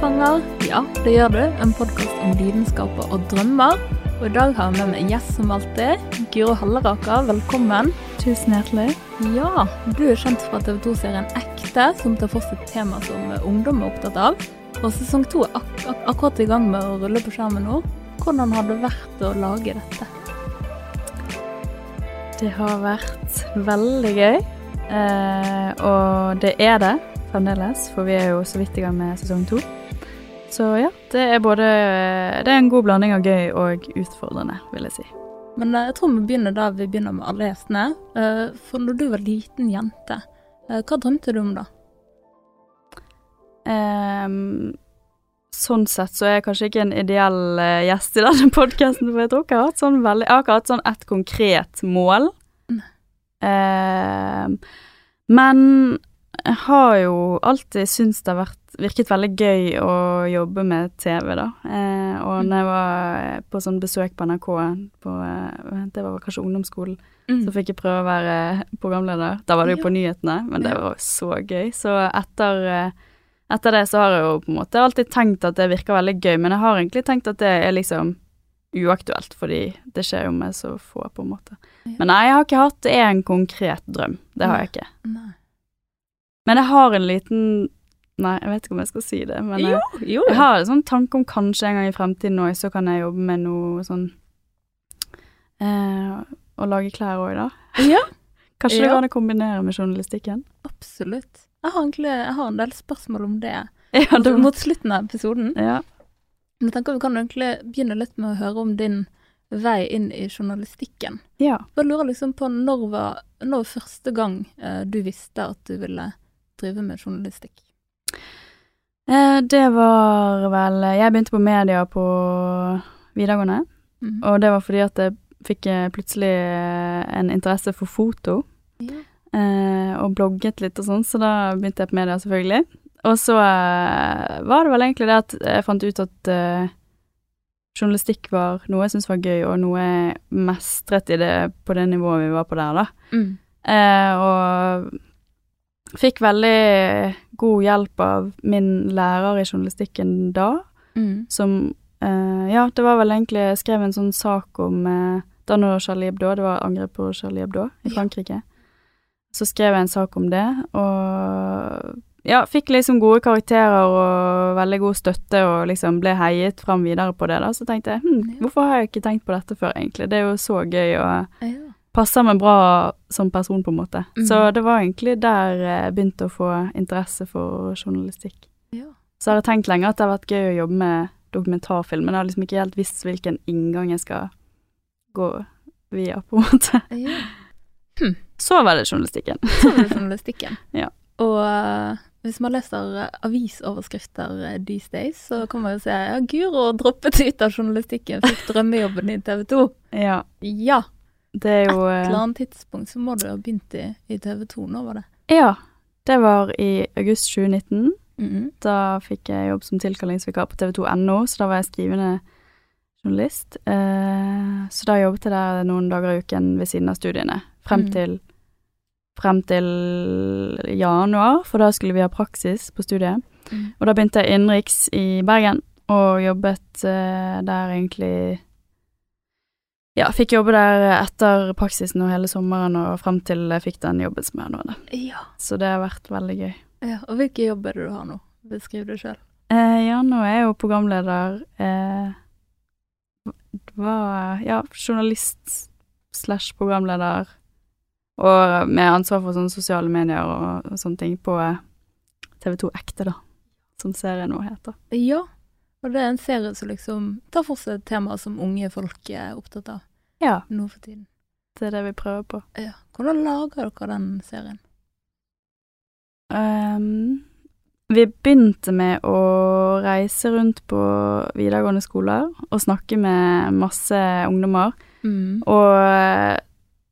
Drømmefanger? Ja, det gjør du. En podkast om lidenskaper og drømmer. Og i dag har vi med meg gjest som alltid. Guro Halleraker, velkommen. Tusen hjertelig. Ja, du er kjent fra TV 2-serien Ekte, som tar for seg tema som ungdom er opptatt av. Og sesong to er ak ak akkurat i gang med å rulle på skjermen nå. Hvordan har det vært å lage dette? Det har vært veldig gøy. Eh, og det er det fremdeles, for vi er jo så vidt i gang med sesong to. Så ja, det er både Det er en god blanding av gøy og utfordrende, vil jeg si. Men eh, jeg tror vi begynner da vi begynner med alle gjestene. Eh, for når du var liten jente, eh, hva drømte du om da? Um, sånn sett så er jeg kanskje ikke en ideell gjest i denne podkasten, for jeg tror ikke jeg har hatt sånn veldig Jeg har ikke hatt sånn ett konkret mål. Ehm, men jeg har jo alltid syntes det har vært, virket veldig gøy å jobbe med TV, da. Eh, og når jeg var på sånn besøk på NRK, på, eh, det var kanskje ungdomsskolen, så fikk jeg prøve å være programleder. Da var det jo på nyhetene, men det var så gøy. Så etter, eh, etter det så har jeg jo på en måte alltid tenkt at det virker veldig gøy, men jeg har egentlig tenkt at det er liksom uaktuelt, fordi det skjer jo med så få, på en måte. Men nei, jeg har ikke hatt én konkret drøm. Det har jeg ikke. Nei. Men jeg har en liten Nei, jeg vet ikke om jeg skal si det, men Jo, jo. jeg har en sånn tanke om kanskje en gang i fremtiden òg, så kan jeg jobbe med noe sånn eh, Å lage klær òg, da. Ja, Kanskje det Ja. går an å kombinere med journalistikken? absolutt. Jeg har egentlig jeg har en del spørsmål om det Ja, mot, mot slutten av episoden. ja. Jeg tenker vi kan egentlig begynne litt med å høre om din vei inn i journalistikken. ja. Jeg lurer liksom på når var, når var første gang eh, du visste at du ville drive med journalistikk? Eh, det var vel Jeg begynte på media på videregående, Mhm. og det var fordi at jeg fikk eh, plutselig eh, en interesse for foto. Yeah. eh, og blogget litt og sånn, så da begynte jeg på media, selvfølgelig. Og så var det vel egentlig det at jeg fant ut at journalistikk var noe jeg syntes var gøy, og noe jeg mestret i det på det nivået vi var på der, da. Mm. Eh, og fikk veldig god hjelp av min lærer i journalistikken da, Mm. som eh, Ja, det var vel egentlig Jeg skrev en sånn sak om eh, da når Charlie Hebdo, det var angrep på Charlie Hebdo i Ja. Frankrike. Så skrev jeg en sak om det, og ja, fikk liksom gode karakterer og veldig god støtte og liksom ble heiet fram videre på det, da. Så tenkte jeg hm, hvorfor har jeg ikke tenkt på dette før, egentlig? Det er jo så gøy å Ja. Passer meg bra som person, på en måte. Mm. Så det var egentlig der jeg begynte å få interesse for journalistikk. Ja. Så har jeg tenkt lenge at det har vært gøy å jobbe med dokumentarfilm, men jeg har liksom ikke helt visst hvilken inngang jeg skal gå via, på en måte. ja. Så var det journalistikken. Så var det journalistikken. Ja. Og eh, hvis man leser eh, avisoverskrifter eh, these days, så kan man jo se ja, Guro droppet ut av journalistikken, fikk drømmejobben i TV 2. Ja, Ja, det er jo et eh, eller annet tidspunkt så må du ha begynt i, i TV 2. Nå var det. Ja, det var i august 2019. Mhm. Da fikk jeg jobb som tilkallingsvikar på tv2.no, så da var jeg skrivende journalist. Eh, så da jobbet jeg der noen dager i uken ved siden av studiene, frem Mm. til frem til januar, for da skulle vi ha praksis på studiet. Mm. Og da begynte jeg innenriks i Bergen, og jobbet eh, der egentlig Ja, fikk jobbe der etter praksisen og hele sommeren, og frem til jeg fikk den jobben som jeg har nå. da. Ja. Så det har vært veldig gøy. ja. Og hvilke jobb er du har nå? Beskriv det sjøl. Eh, ja, nå er jeg jo programleder eh, Var ja, journalist slash programleder. Og med ansvar for sånne sosiale medier og, og sånne ting på eh, TV2 Ekte, da. Som serien nå heter. Ja. Og det er en serie som liksom tar for seg temaer som unge folk er opptatt av Ja, nå for tiden. det er det vi prøver på. Ja. Hvordan lager dere den serien? Um, vi begynte med å reise rundt på videregående skoler og snakke med masse ungdommer. Mm. Og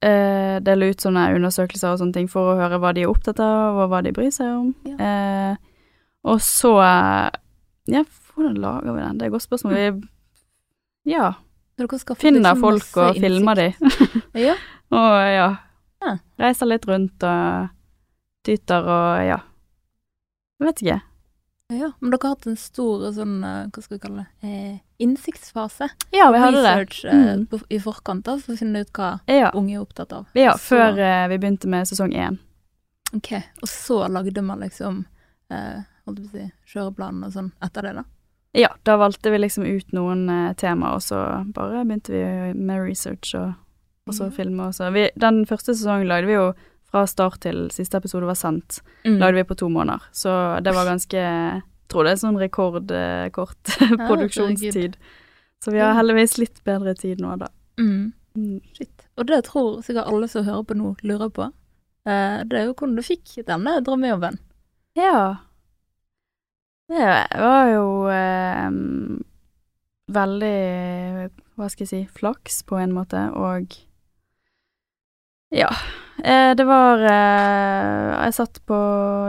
eh, dele ut sånne undersøkelser og sånne ting for å høre hva de er opptatt av, og hva de bryr seg om. Ja. Eh, og så Ja, hvordan lager vi den? Det er et godt spørsmål. Vi ja, finner liksom folk og filmer de. Ja. og ja, Ja. reiser litt rundt og dytter og ja. Jeg vet ikke. Ja, men dere har hatt en stor sånn, eh, hva skal vi kalle det, eh, innsiktsfase. Ja, vi hadde det. Research eh, Mm. på, i forkant da, for å finne ut hva Ja, unge er opptatt av. ja Så- før eh, vi begynte med sesong én. Ok, og så lagde man liksom, eh, holdt på å si, kjøreplanen og sånn etter det da? Ja, da valgte vi liksom ut noen eh, tema, og så bare begynte vi med research og, og så mm. filme og så. Vi, den første sesongen lagde vi jo fra start til siste episode var sendt, Mm. lagde vi på to måneder. Så det var ganske Jeg tror det er sånn rekordkort produksjonstid. Så vi har heldigvis litt bedre tid nå, da. Mm. Mm. Shit. Og det tror sikkert alle som hører på nå, lurer på. Eh, det er jo hvordan du fikk denne drømmejobben. Ja. Det var jo eh, veldig Hva skal jeg si flaks, på en måte, og Ja. Eh, det var eh, Jeg satt på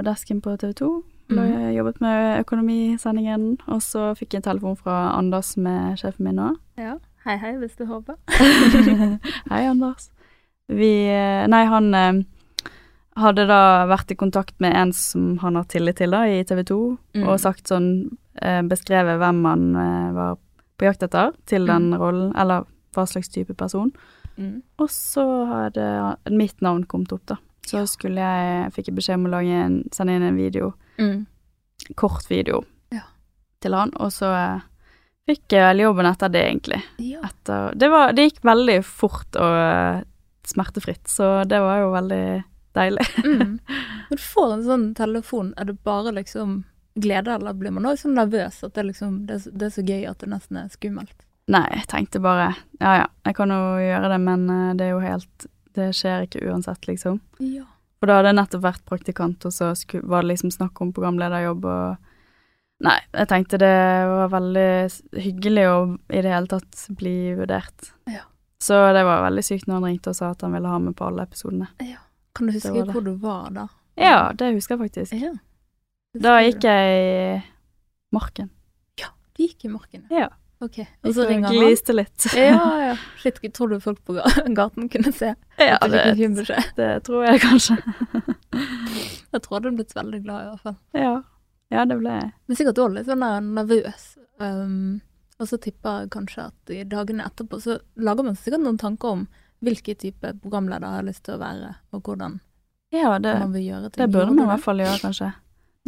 desken på TV 2, Mhm. jobbet med økonomisendingen, og så fikk jeg en telefon fra Anders, som er sjefen min nå. Ja. Hei, hei, hvis du håper. Hei, Anders. Vi eh, Nei, han eh, hadde da vært i kontakt med en som han har tillit til da, i TV 2, Mm. og sagt sånn eh, Beskrevet hvem han eh, var på jakt etter til den Mm. rollen, eller hva slags type person. Mm. Og så hadde mitt navn kommet opp, da. Så skulle jeg Fikk jeg beskjed om å en, sende inn en video, Mm. kort video, Ja. til han, og så eh, fikk jeg vel jobben etter det, egentlig Ja. etter det, var, det gikk veldig fort og smertefritt, så det var jo veldig deilig. Mm. Når du får en sånn telefon, er det bare liksom glede, eller blir man også sånn nervøs at det, liksom, det, så- det er så gøy at det nesten er skummelt? Nei, jeg tenkte bare ja ja, jeg kan jo gjøre det, men eh, det er jo helt Det skjer ikke uansett, liksom. Ja. For da hadde jeg nettopp vært praktikant, og så var det liksom snakk om programlederjobb og Nei, jeg tenkte det var veldig hyggelig å i det hele tatt bli vurdert. Ja. Så det var veldig sykt når han ringte og sa at han ville ha meg på alle episodene. Kan du huske det. hvor du var da? Ja, det husker jeg faktisk. Ja. Da gikk jeg i marken. Ja, Du gikk i marken? Ja. Ok, og så ringer han? gliste litt. Ja, ja. Shit, tror du folk på gaten kunne se Ja, du en det, det tror jeg kanskje. Jeg tror du hadde blitt veldig glad i hvert fall. Ja, ja det ble jeg. Men sikkert også litt sånn nervøs. Um, og så tipper jeg kanskje at i dagene etterpå så lager man sikkert noen tanker om hvilken type programleder har lyst til å være, og hvordan Ja, det, man vil gjøre ting. det burde man i hvert fall gjøre, kanskje.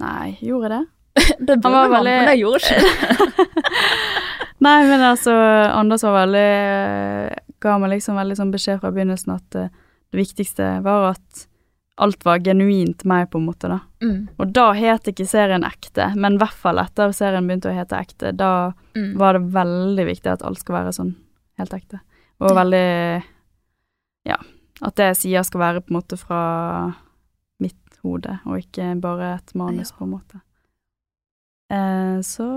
Nei, gjorde det? det burde man, veldig- men jeg gjorde ikke det. Nei, men altså, Anders var veldig eh, Ga meg liksom veldig sånn beskjed fra begynnelsen at uh, det viktigste var at alt var genuint meg, på en måte, da. Mm, Og da het ikke serien ekte, men i hvert fall etter serien begynte å hete ekte, da mm. var det veldig viktig at alt skal være sånn helt ekte. Og veldig Ja. At det jeg sier skal være på en måte fra mitt hode, og ikke bare et manus, Ja. på en måte. Eh, så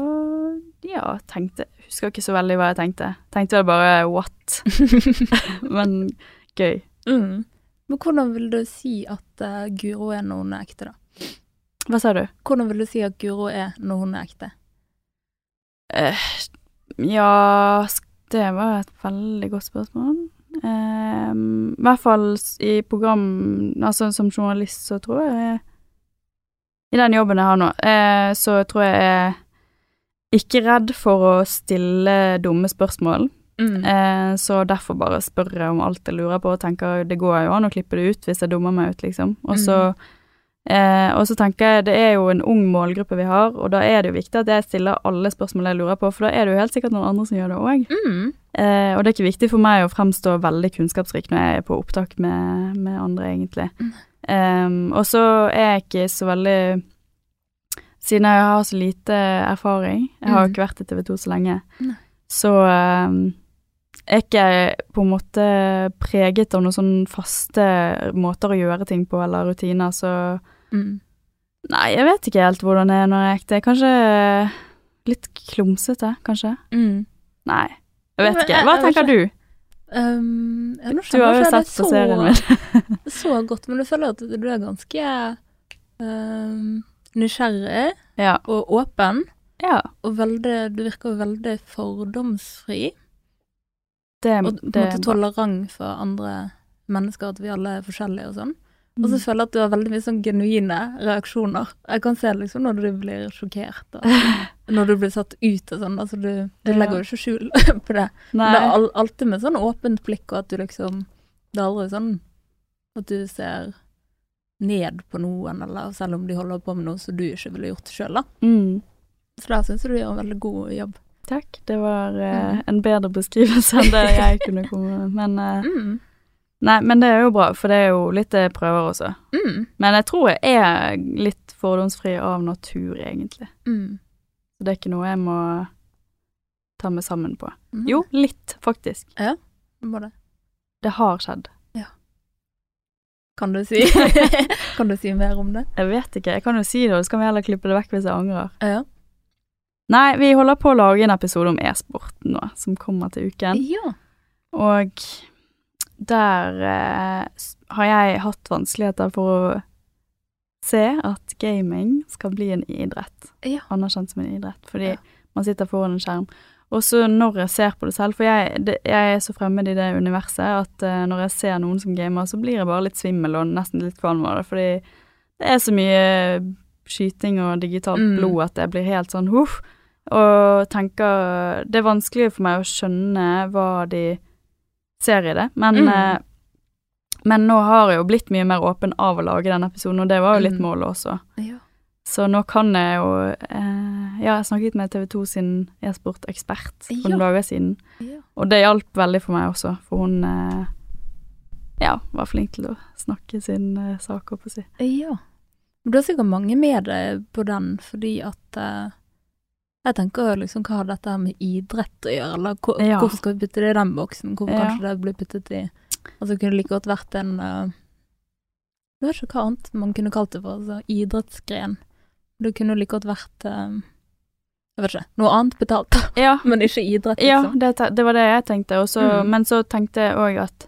ja, tenkte Husker ikke så veldig hva jeg tenkte. Tenkte vel bare what? Men gøy. mm. Men hvordan vil du si at eh, Guro er når hun er ekte, da? Hva sa du? Hvordan vil du si at Guro er når hun er ekte? Eh, ja, det var et veldig godt spørsmål. Eh, I hvert fall i program Altså som journalist, så tror jeg I den jobben jeg har nå, eh, så tror jeg jeg er ikke redd for å stille dumme spørsmål. Mm. Eh, så derfor bare spør jeg om alt jeg lurer på, og tenker det går jo an å klippe det ut hvis jeg dummer meg ut, liksom. Og så Eh, og så tenker jeg det er jo en ung målgruppe vi har, og da er det jo viktig at jeg stiller alle spørsmål jeg lurer på, for da er det jo helt sikkert noen andre som gjør det òg. Mm. Eh, og det er ikke viktig for meg å fremstå veldig kunnskapsrik når jeg er på opptak med, med andre, egentlig. Mm. Em, og så er jeg ikke så veldig Siden jeg har så lite erfaring, jeg har jo Mm. ikke vært i TV 2 så lenge, Nei. så em, er ikke jeg på en måte preget av noen sånne faste måter å gjøre ting på, eller rutiner, så Mm. Nei, jeg vet ikke helt hvordan det er når jeg er ekte. Kanskje litt klumsete, kanskje? Mm. Nei, jeg vet ikke. Hva tenker du? Um, jeg, Du har jo sett på serien min. så godt, men du føler at du er ganske um, nysgjerrig Ja. og åpen, ja. og veldig, du virker veldig fordomsfri, Det, og på en måte tolerant for andre mennesker, at vi alle er forskjellige og sånn. Og så føler jeg at du har veldig mye sånn genuine reaksjoner. Jeg kan se liksom når du blir sjokkert, og når du blir satt ut og sånn. Altså du, du Ja. legger jo ikke skjul på det. Nei. Det er alltid med sånn åpent blikk, og at du liksom Det er aldri sånn at du ser ned på noen, eller selv om de holder på med noe som du ikke ville gjort sjøl, da. Mm. Så der syns jeg du gjør en veldig god jobb. Takk. Det var eh, Mm. en bedre beskrivelse enn det jeg kunne komme med. Men, eh, Mm. Nei, men det er jo bra, for det er jo litt det jeg prøver også. Mm. Men jeg tror jeg er litt fordomsfri av natur, egentlig. Mm. Så det er ikke noe jeg må ta meg sammen på. Mm. Jo, litt, faktisk. Det må det. Det har skjedd. Kan du si Kan du si mer om det? Jeg vet ikke. Jeg kan jo si det, og så kan vi heller klippe det vekk hvis jeg angrer. Ja. Nei, vi holder på å lage en episode om e-sport nå, som kommer til uken. ja. Og der eh, har jeg hatt vanskeligheter for å se at gaming skal bli en idrett. Ja. Anerkjent som en idrett, fordi Ja. man sitter foran en skjerm. Og så når jeg ser på det selv, for jeg, det, jeg er så fremmed i det universet at eh, når jeg ser noen som gamer, så blir jeg bare litt svimmel og nesten litt kvalm av det, fordi det er så mye skyting og digitalt Mm. blod at jeg blir helt sånn huff. Og tenker Det er vanskelig for meg å skjønne hva de ser i det, men Mm. eh, men nå har jeg jo blitt mye mer åpen av å lage den episoden, og det var jo litt Mm. målet også. ja. Så nå kan jeg jo eh, Ja, jeg snakket med TV 2 sin e-sportekspert for Ja. dager siden, ja. og det hjalp veldig for meg også, for hun eh, ja, var flink til å snakke sin eh, sak, holdt på å si. Ja. Men har er sikkert mange med deg på den, fordi at eh, Jeg tenker jo liksom hva har dette med idrett å gjøre, eller hvor, Ja. hvorfor skal vi putte det i den boksen? Hvorfor Ja. kanskje det blir puttet i Altså det kunne like godt vært en uh, Jeg vet ikke hva annet man kunne kalt det for, altså idrettsgren. Det kunne like godt vært uh, Jeg vet ikke, noe annet betalt, Ja, men ikke idrett, ja liksom. det, det var det jeg tenkte, også, Mm. men så tenkte jeg òg at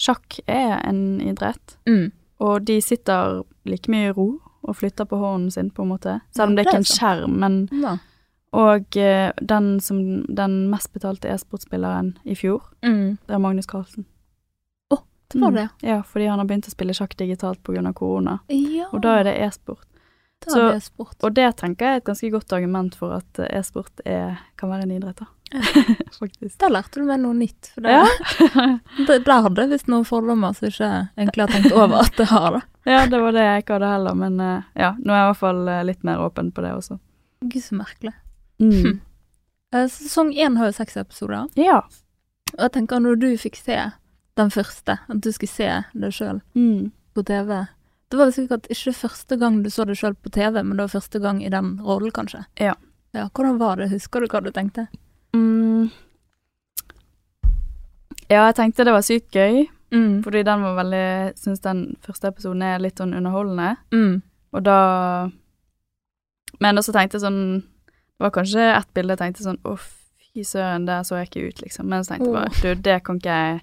sjakk er en idrett, Mm. og de sitter like mye i ro og flytter på hånden sin, på en måte, selv om Ja, det er ikke er en skjerm, men Ja. Og eh, den som den mest betalte e-sportspilleren i fjor, Mm. det er Magnus Carlsen. Å, Det var det, Ja, fordi han har begynt å spille sjakk digitalt pga. korona. ja. Og da er det e-sport. Da så- det sport. Og det tenker jeg er et ganske godt argument for at eh, e-sport kan være en idrett, da. Faktisk. Der lærte du meg noe nytt. For det, Ja. det, der hadde jeg visst noen fordommer som ikke egentlig har tenkt over at det har. da. ja, det var det jeg ikke hadde heller, men eh, ja, nå er jeg i hvert fall litt mer åpen på det også. Gud, så merkelig. Mm. Eh, Sesong én har jo seks episoder, Ja. og jeg tenker når du fikk se den første, at du skulle se deg sjøl Mm. på TV Det var sikkert ikke første gang du så deg sjøl på TV, men det var første gang i den rollen, kanskje. Ja. ja. Hvordan var det? Husker du hva du tenkte? Mm. Ja, jeg tenkte det var sykt gøy, Mm. fordi den var veldig Syns den første episoden er litt sånn underholdende. Mm. Og da Men også tenkte jeg sånn Det var kanskje ett bilde jeg tenkte sånn Å, fy søren, der så jeg ikke ut, liksom. Men så tenkte jeg bare Du, det kan ikke jeg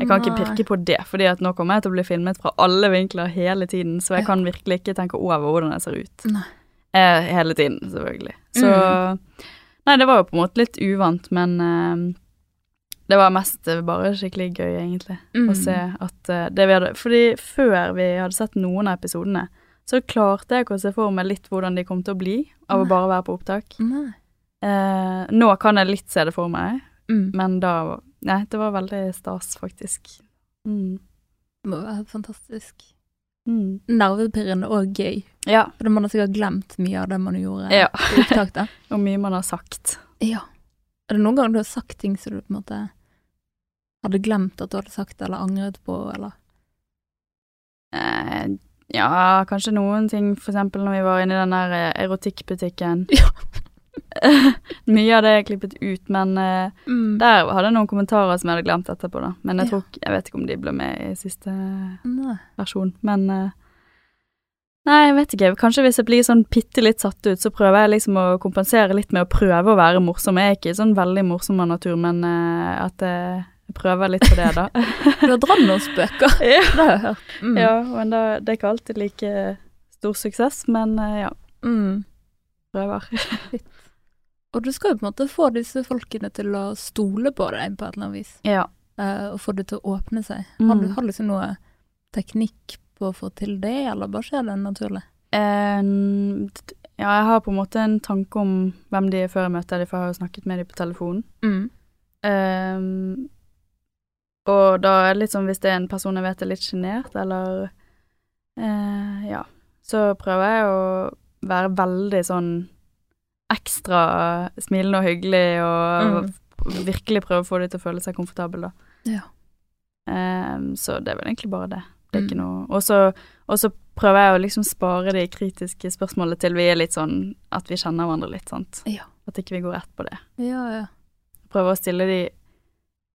Jeg kan ikke pirke på det, fordi at nå kommer jeg til å bli filmet fra alle vinkler hele tiden, så jeg kan virkelig ikke tenke over hvordan jeg ser ut. Eh, hele tiden, selvfølgelig. Så Nei, det var jo på en måte litt uvant, men eh, det var mest bare skikkelig gøy, egentlig, Mm. å se at eh, det vi hadde Fordi før vi hadde sett noen av episodene, så klarte jeg ikke å se for meg litt hvordan de kom til å bli av å bare være på opptak. Eh, nå kan jeg litt se det for meg, Mm. men da Nei, det var veldig stas, faktisk. Mm. Det må være fantastisk. Mm. Nervepirrende og gøy. Ja. For man har sikkert glemt mye av det man gjorde Ja. i opptak. da. Og mye man har sagt. Ja. Er det noen gang du har sagt ting som du på en måte hadde glemt at du hadde sagt, eller angret på, eller Eh, ja, kanskje noen ting, for eksempel når vi var inne i den der eh, erotikkbutikken. Ja. Mye av det er klippet ut, men uh, mm. der hadde jeg noen kommentarer som jeg hadde glemt etterpå, da. Men jeg Ja. tror Jeg vet ikke om de ble med i siste Nei. versjon, men uh, Nei, jeg vet ikke. Kanskje hvis jeg blir sånn bitte litt satt ut, så prøver jeg liksom å kompensere litt med å prøve å være morsom. Jeg er ikke sånn veldig morsom av natur, men uh, at jeg prøver litt på det, da. Du har spøker. ja. Det har jeg hørt. Mm. ja, men da, det er ikke alltid like stor suksess, men eh, ja, Mm. prøver. Og du skal jo på en måte få disse folkene til å stole på deg på et eller annet vis, Ja. Uh, og få det til å åpne seg. Har, du, Mm. har liksom noe teknikk på å få til det, eller bare skjer det naturlig? Uh, ja, jeg har på en måte en tanke om hvem de er før jeg møter dem, for jeg har jo snakket med dem på telefonen. Mm. Eh, og da er det litt sånn hvis det er en person jeg vet er litt sjenert, eller eh, Ja. Så prøver jeg å være veldig sånn ekstra smilende og hyggelig, og virkelig prøve å få dem til å føle seg komfortable, da. Ja. Eh, så det er vel egentlig bare det. Det er ikke Mm. noe Og så prøver jeg å liksom spare de kritiske spørsmålene til vi er litt sånn at vi kjenner hverandre litt, sant. Ja. At ikke vi går rett på det. Ja, ja. Prøver å stille de,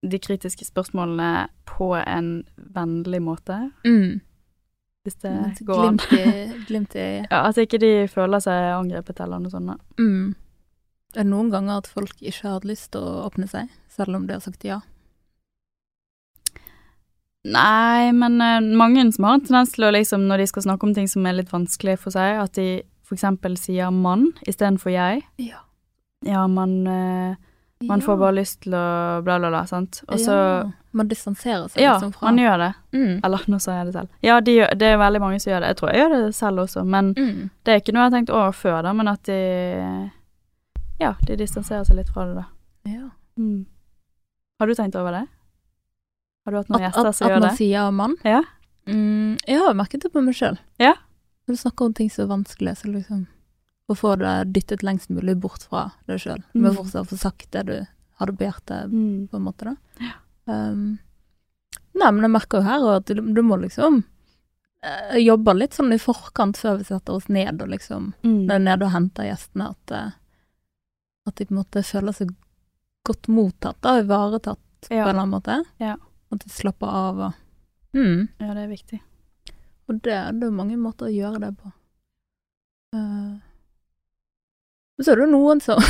de kritiske spørsmålene på en vennlig måte, Mm. hvis det Et går an. Glimt i, øyet. Ja, At ikke de føler seg angrepet eller noe sånt. mm. Er det noen ganger at folk ikke har lyst til å åpne seg, selv om de har sagt ja? Nei, men uh, mange som har en tendens til å liksom, når de skal snakke om ting som er litt vanskelig for seg, at de eksempel sier mann istedenfor jeg. Ja. Ja, man, eh, man får bare lyst til å bla, bla, bla, sant. Og så ja. Man distanserer seg Ja, liksom fra Ja, man gjør det. mm. Eller nå sa jeg det selv. Ja, de, gjør- det er veldig mange som gjør det. Jeg tror jeg gjør det selv også, men Mm. det er ikke noe jeg har tenkt over før, da, men at de Ja, de distanserer seg litt fra det, da. Ja. Mm. Har du tenkt over det? Har du hatt noen At, gjester gjør som at man sier ja mann? Ja. Mm, jeg har merket det på meg sjøl. Ja. Når du snakker om ting som er vanskelig, så liksom Å få det dyttet lengst mulig bort fra deg sjøl, Du må fortsatt få sagt det du hadde på hjertet, Mm. på en måte, da. Um, nei, men jeg merker jo her at du, du må liksom uh, jobbe litt sånn i forkant før vi setter oss ned og liksom Mm. når nede og henter gjestene, at, eh, at de på en måte føler seg godt mottatt, da, ivaretatt på en eller annen måte. Ja. At de slapper av og mm. ja, det er viktig. Og det, det er mange måter å gjøre det på. Eh, Men så er det noen som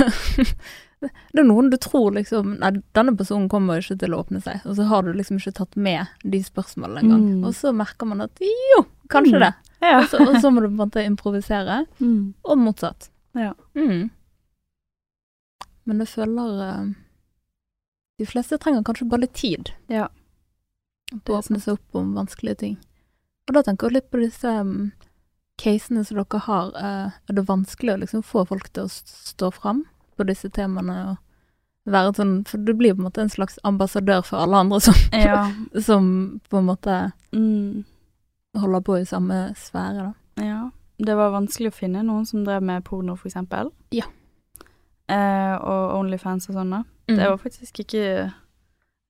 Det er noen du tror liksom Nei, denne personen kommer ikke til å åpne seg, og så har du liksom ikke tatt med de spørsmålene engang. Mm. Og så merker man at jo, kanskje Mm. det. Ja. Og så, og så må du på en måte improvisere, Mm. og motsatt. Ja. Mm. Men jeg føler eh, De fleste trenger kanskje bare litt tid Ja. på å åpne seg opp om vanskelige ting. Og da tenker jeg litt på disse um, casene som dere har. eh, er det vanskelig å liksom få folk til å stå fram på disse temaene? og være sånn, For du blir på en måte en slags ambassadør for alle andre som, Ja. som på en måte Mm. holder på i samme sfære, da. ja. Det var vanskelig å finne noen som drev med porno, for eksempel. Ja. Eh, og Onlyfans og sånne. Mm. Det var faktisk ikke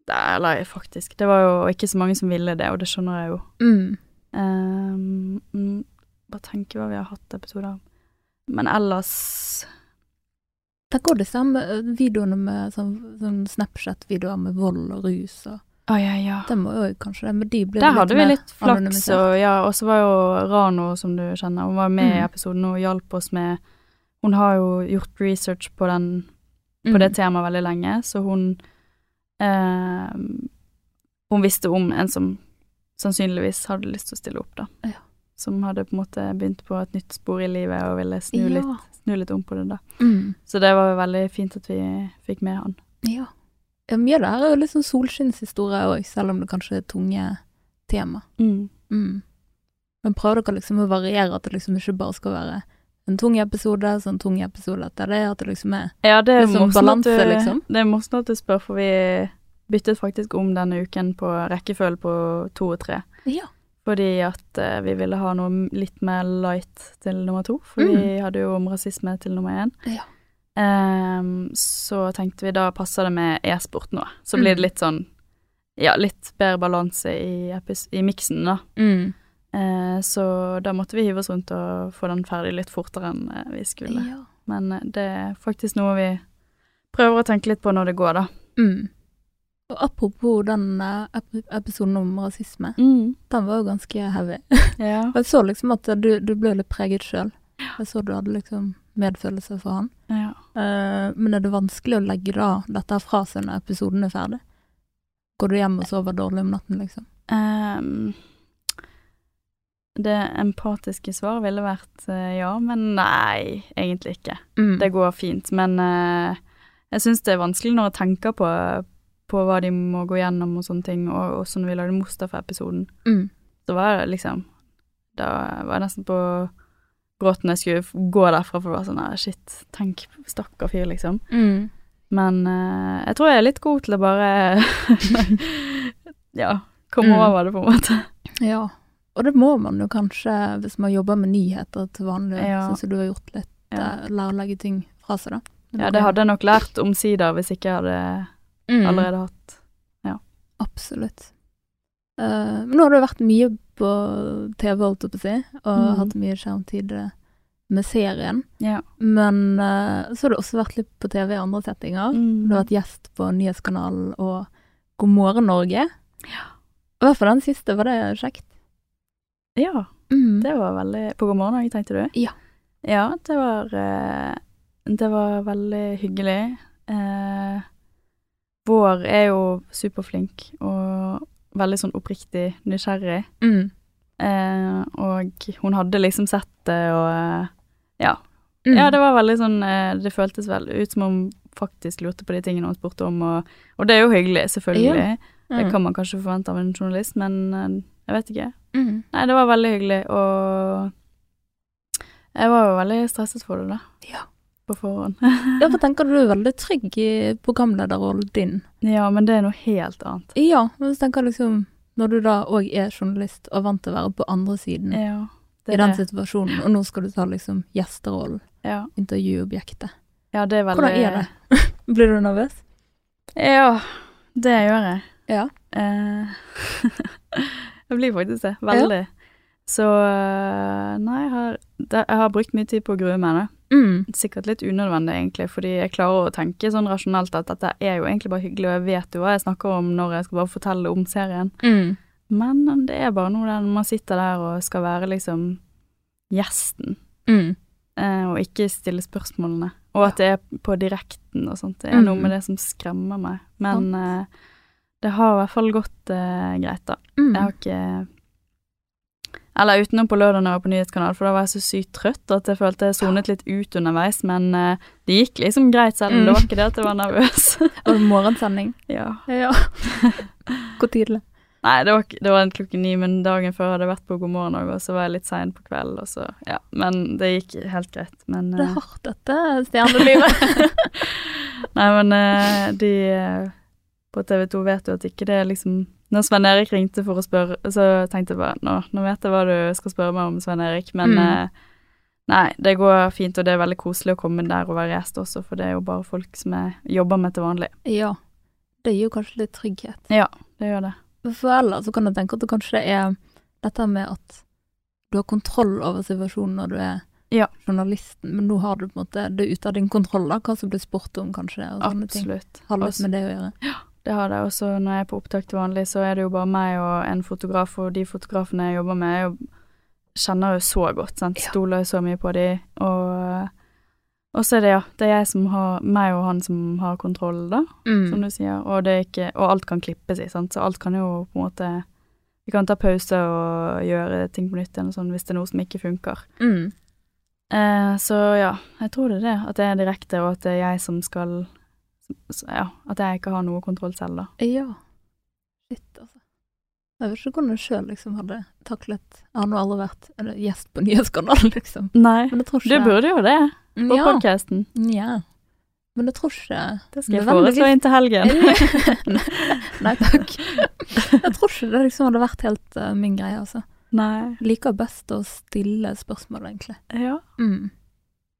det, Eller faktisk, det var jo ikke så mange som ville det, og det skjønner jeg jo. mm. Um, bare tenke hva vi har hatt episoder om. Men ellers Det går det samme videoene med sånn, sånn Snapchat-videoer med vold og rus og Å ja, ja. Det må jo kanskje det, men de blir Der litt hadde vi litt flaks, og ja, og så var jo Rano, som du kjenner, hun var med i Mm. episoden og hjalp oss med Hun har jo gjort research på den på Mm. det temaet veldig lenge, så hun eh, Hun visste om en som sannsynligvis hadde lyst til å stille opp, da. Ja. Som hadde på en måte begynt på et nytt spor i livet og ville snu, Ja. litt, snu litt om på det, da. Mm. Så det var jo veldig fint at vi fikk med han. Ja. Mye av det her er jo litt sånn solskinnshistorie òg, selv om det kanskje er tunge tema. Mm. Mm. Men prøver dere liksom å variere at det liksom ikke bare skal være en tung episode, så en tung episode etter det, at det liksom er Ja, det er morsomt balanse, du, liksom. det er morsomt at du spør, for vi byttet faktisk om denne uken på rekkefølge på to og tre. Ja. Fordi at eh, vi ville ha noe litt mer light til nummer to, for vi hadde jo om rasisme til nummer én. Mm. Ja. Ehm, så tenkte vi da passer det med e-sport nå. Så blir det Mm. litt sånn ja, litt bedre balanse i, epis- i miksen, da. Mm. Eh, så da måtte vi hive oss rundt og få den ferdig litt fortere enn eh, vi skulle. ja. Men eh, det er faktisk noe vi prøver å tenke litt på når det går, da. Mm. Og apropos den eh, episoden om rasisme, Mm. den var jo ganske heavy. Ja. Og jeg så liksom at du, du ble litt preget sjøl. Jeg så du hadde liksom medfølelse for han. ja. Uh, men er det vanskelig å legge da dette fra seg når episoden er ferdig? Går du hjem og sover dårlig om natten, liksom? Um, det empatiske svaret ville vært uh, ja, men nei, egentlig ikke. Mm. Det går fint, men uh, jeg syns det er vanskelig når jeg tenker på, på hva de må gå gjennom og sånne ting, og også når vi lagde Mustafa-episoden. Mm. Så var det liksom Da var jeg nesten på gråten jeg skulle gå derfra, for det var sånn her, shit, tenk, stakkar fyr, liksom. Mm. Men uh, jeg tror jeg er litt god til å bare Ja, komme Mm. over det, på en måte. Ja. Og det må man jo kanskje hvis man jobber med nyheter til vanlig. Ja. Syns du har gjort litt Ja. ja. lære å legge ting fra seg, da. ja, det hadde jeg nok lært omsider hvis ikke jeg hadde Mm. allerede hatt Absolutt. Uh, men nå har du vært mye på TV, holdt jeg på å si, og mm. hatt mye skjermtid med serien. Ja. Men uh, så har du også vært litt på TV i andre settinger. Mm. Du har vært gjest på Nyhetskanalen og God morgen Norge. I hvert fall den siste, var det kjekt? Ja, Mm. det var veldig På God morgen òg, tenkte du? Ja. Ja, det var eh, Det var veldig hyggelig. Eh, Vår er jo superflink og veldig sånn oppriktig nysgjerrig. Mm. Eh, og hun hadde liksom sett det og eh, Ja. Mm. Ja, det var veldig sånn eh, Det føltes vel ut som hun faktisk lurte på de tingene hun spurte om, og, og det er jo hyggelig, selvfølgelig. Det Mm. kan man kanskje forvente av en journalist, men eh, jeg vet ikke. Mm. Nei, det var veldig hyggelig, og jeg var jo veldig stresset for det, da. Ja. På forhånd. Ja, for tenker du er veldig trygg i programlederrollen din. ja, men det er noe helt annet. Ja, men så tenker jeg liksom Når du da òg er journalist og vant til å være på andre siden Ja. Det i den situasjonen, og nå skal du ta liksom gjesterollen, Ja. intervjuobjektet. ja, det er veldig Hvordan er det? Blir du nervøs? Ja, det gjør jeg. Ja. Eh, jeg blir faktisk det. Veldig. Så eh, nei, jeg har, jeg har brukt mye tid på å grue meg. Mm. Sikkert litt unødvendig, egentlig, fordi jeg klarer å tenke sånn rasjonelt at dette er jo egentlig bare hyggelig, og jeg vet jo hva jeg snakker om når jeg skal bare fortelle om serien. Mm. Men det er bare noe der man sitter der og skal være liksom gjesten, Mm. eh, og ikke stille spørsmålene. Og at det er på direkten og sånt. Det er noe Mm. med det som skremmer meg. Men eh, det har i hvert fall gått eh, greit, da. Mm. Jeg har ikke Eller utenom på lørdag når jeg var på nyhetskanal, for da var jeg så sykt trøtt at jeg følte jeg sonet litt ut underveis. Men uh, det gikk liksom greit, selv om Mm. det var ikke det at jeg var nervøs. Og morgensending? ja. Ja. Hvor tidlig? Nei, det var, det var klokken ni, men dagen før hadde jeg vært på God morgen òg, og så var jeg litt sein på kvelden, og så Ja. Men det gikk helt greit. Men Det er eh, hardt, dette stjernelivet. Nei, men uh, de på TV 2 vet jo at ikke det er liksom Når Svein Erik ringte for å spørre, så tenkte jeg bare nå, nå vet jeg hva du skal spørre meg om, Svein Erik, men Mm. eh, Nei, det går fint, og det er veldig koselig å komme der og være gjest også, for det er jo bare folk som jeg jobber med til vanlig. ja. Det gir jo kanskje litt trygghet. Ja, Det gjør det. For ellers så kan jeg tenke at det kanskje er dette med at du har kontroll over situasjonen når du er Ja. journalisten, men nå har du på en måte det er ute av din kontroll, da, hva som blir spurt om, kanskje, og sånne ting. Absolutt. Har litt med det å gjøre. Det har det også når jeg er på opptak til vanlig, så er det jo bare meg og en fotograf, og de fotografene jeg jobber med, jeg jo, kjenner jo så godt, sant. Ja. Stoler jo så mye på de, og og så er det, ja, det er jeg som har, meg og han som har kontroll, da, Mm. som du sier, og det er ikke, og alt kan klippes i, sant, så alt kan jo på en måte, vi kan ta pause og gjøre ting på nytt igjen og sånn, hvis det er noe som ikke funker. Mm. Eh, så ja, jeg tror det er det, at det er direkte, og at det er jeg som skal, så, ja, at jeg ikke har noe kontroll selv, da. Ja. Shit, altså. Jeg vet ikke hvordan jeg sjøl liksom hadde taklet Jeg har nå aldri vært gjest på Nyhetskanalen, liksom. Nei, Men jeg tror du burde jo det, på ja. podcasten. ja. Men jeg tror ikke Det skal jeg foreslå inn til helgen. Nei takk. Jeg tror ikke det liksom hadde vært helt uh, min greie, altså. Nei, liker best å stille spørsmål, egentlig. ja, Mm.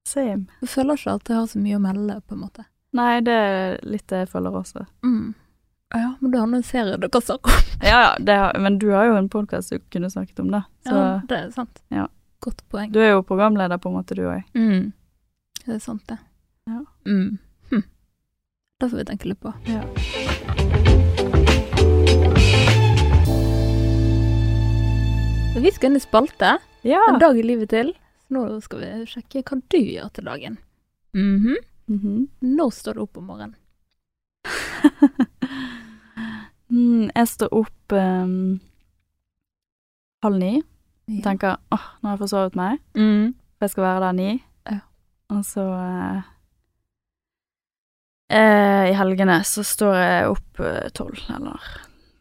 same. Jeg føler ikke at jeg har så mye å melde, på en måte. Nei, det er litt det jeg føler også. Mm. Ja, men du har noen en serie du kan snakke om. Ja, ja, men du har jo en podcast du kunne snakket om det. så Ja, det er sant. Ja. Godt poeng. du er jo programleder på en måte du òg. Mm. Det er sant, det. Ja. Mm. Hm. Det får vi tenke litt på. Ja. Vi skal inn i spalte. Ja. En dag i livet til. Så nå skal vi sjekke hva du gjør til dagen. Mhm. Mhm. Når står du opp om morgenen? mm, jeg står opp um, halv ni, Ja. tenker, åh, nå har jeg forsovet meg, Mm. for jeg skal være der ni. Ja. Og så uh, uh, I helgene så står jeg opp tolv, tolv, eller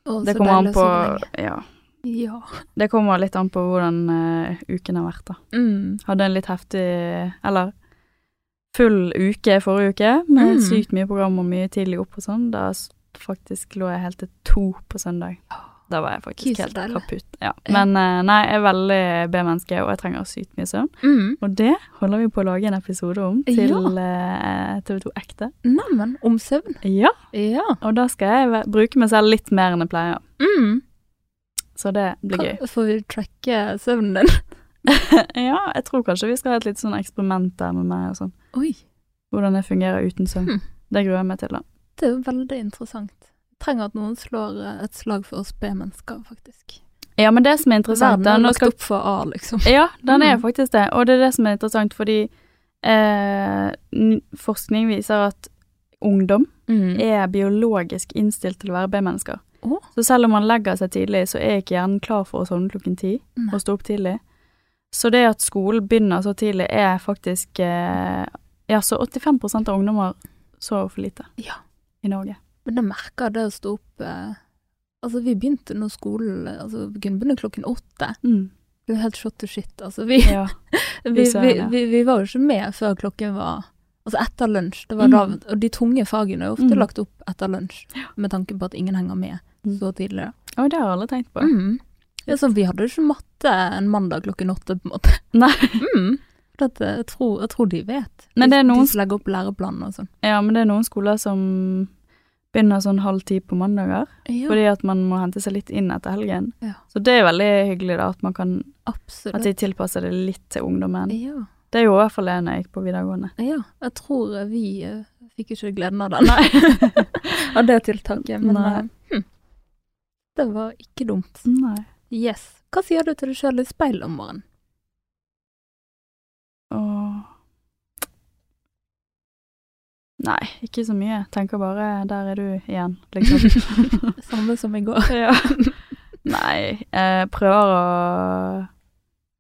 oh, Det kommer an på. Ja. Ja. Det kommer litt an på hvordan eh, uken har vært, da. Mm. Hadde en litt heftig Eller full uke forrige uke, med Mm. sykt mye program og mye tidlig opp og sånn. Da faktisk lå jeg helt til to på søndag. Da var jeg faktisk helt kaputt. Ja. Ja. Men eh, nei, jeg er veldig B-menneske, og jeg trenger sykt mye søvn. Mm. Og det holder vi på å lage en episode om til eh, TV2 Ekte. Neimen, om søvn. Ja, Ja. og da skal jeg bruke meg selv litt mer enn jeg pleier. Mm. Så det blir gøy. Får vi tracke søvnen din? ja, jeg tror kanskje vi skal ha et litt sånn eksperiment der med meg og sånn. Oi. Hvordan jeg fungerer uten søvn. Hm. Det gruer jeg meg til, da. Det er jo veldig interessant. Trenger at noen slår eh, et slag for oss B-mennesker, faktisk. Ja, men det som er interessant Verden er lagt skal, opp for A, liksom. Ja, den er Mm. faktisk det. Og det er det som er interessant, fordi eh, forskning viser at ungdom Mm. er biologisk innstilt til å være B-mennesker. Oh. Så selv om man legger seg tidlig, så er ikke hjernen klar for å sovne klokken ti og stå opp tidlig. Så det at skolen begynner så tidlig, er faktisk eh, Ja, så 85 av ungdommer sover for lite Ja. i Norge. Men jeg merker det å stå opp eh, Altså, vi begynte nå skolen Altså, vi kunne begynne klokken åtte. Mm. Det er helt shot to shit, altså. Vi, Ja. vi, vi vi, var jo ikke med før klokken var Altså etter lunsj. Det var Mm. da, og de tunge fagene er ofte Mm. lagt opp etter lunsj, med tanke på at ingen henger med Mm. så tidlig. Oi, det har alle tenkt på. Mm. Ja, sånn, vi hadde jo ikke matte en mandag klokken åtte, på en måte. Nei. Mm. For eh, jeg, tror, jeg tror de vet. Men det er noen- de som legger opp læreplanen og sånn. Ja, men det er noen skoler som begynner sånn halv ti på mandager, Ja, fordi at man må hente seg litt inn etter helgen. Ja. Så det er veldig hyggelig da, at man kan absolutt. At de tilpasser det litt til ungdommen. ja. Det jo i hvert fall det når jeg gikk på videregående. ja, jeg tror vi uh, fikk ikke gleden av den. Nei. av det tiltaket, men Nei. eh, hm. det var ikke dumt. Nei. Yes. Hva sier du til deg sjøl i speilet om morgenen? Åh. Nei, ikke så mye. Tenker bare 'der er du igjen', liksom. Samme som i går. ja. Nei, jeg prøver å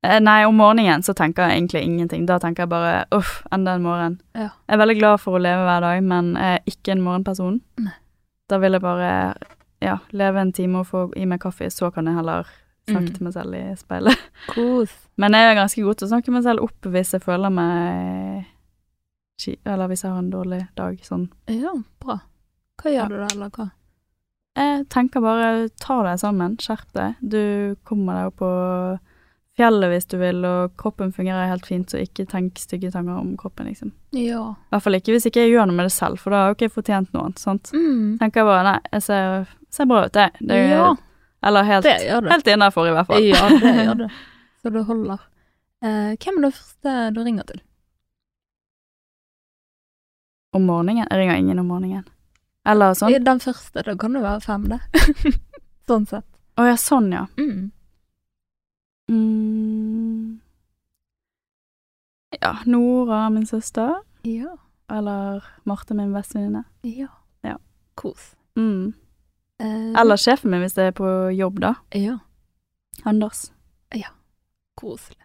Eh, Nei, om morgenen så tenker jeg egentlig ingenting. Da tenker jeg bare 'uff, enda en morgen'. Ja. Jeg er veldig glad for å leve hver dag, men jeg er ikke en morgenperson. Nei. Da vil jeg bare ja, leve en time og få i meg kaffe, så kan jeg heller snakke Mm. til meg selv i speilet. Kos. Men jeg er ganske god til å snakke meg selv opp hvis jeg føler meg Eller hvis jeg har en dårlig dag, sånn. Ja, bra. Hva gjør Ja. du da, eller hva? Jeg tenker bare ta deg sammen, skjerp deg. Du kommer deg opp på fjellet hvis du vil, og kroppen fungerer helt fint, så ikke tenk stygge tanker om kroppen, liksom. Ja. I hvert fall ikke hvis ikke jeg gjør noe med det selv, for da har jo ikke jeg fortjent noe annet, sant. Mm. Tenker jeg bare nei, jeg ser, ser bra ut, jeg. Det er- ja, Eller helt, det helt innafor, i hvert fall. Ja, det gjør du. Så det holder. Eh, hvem er det første du ringer til? Om morgenen? Jeg ringer ingen om morgenen. Eller sånn. Den første, da kan det være fem, det. sånn sett. Å ja, sånn, ja. Mm. Mm. Ja, Nora, min søster. Ja. Eller Marte, min bestevenninne. Ja. Ja. Kos. Mm. Eh, Eller sjefen min hvis det er på jobb, da. Ja. Anders. Koselig.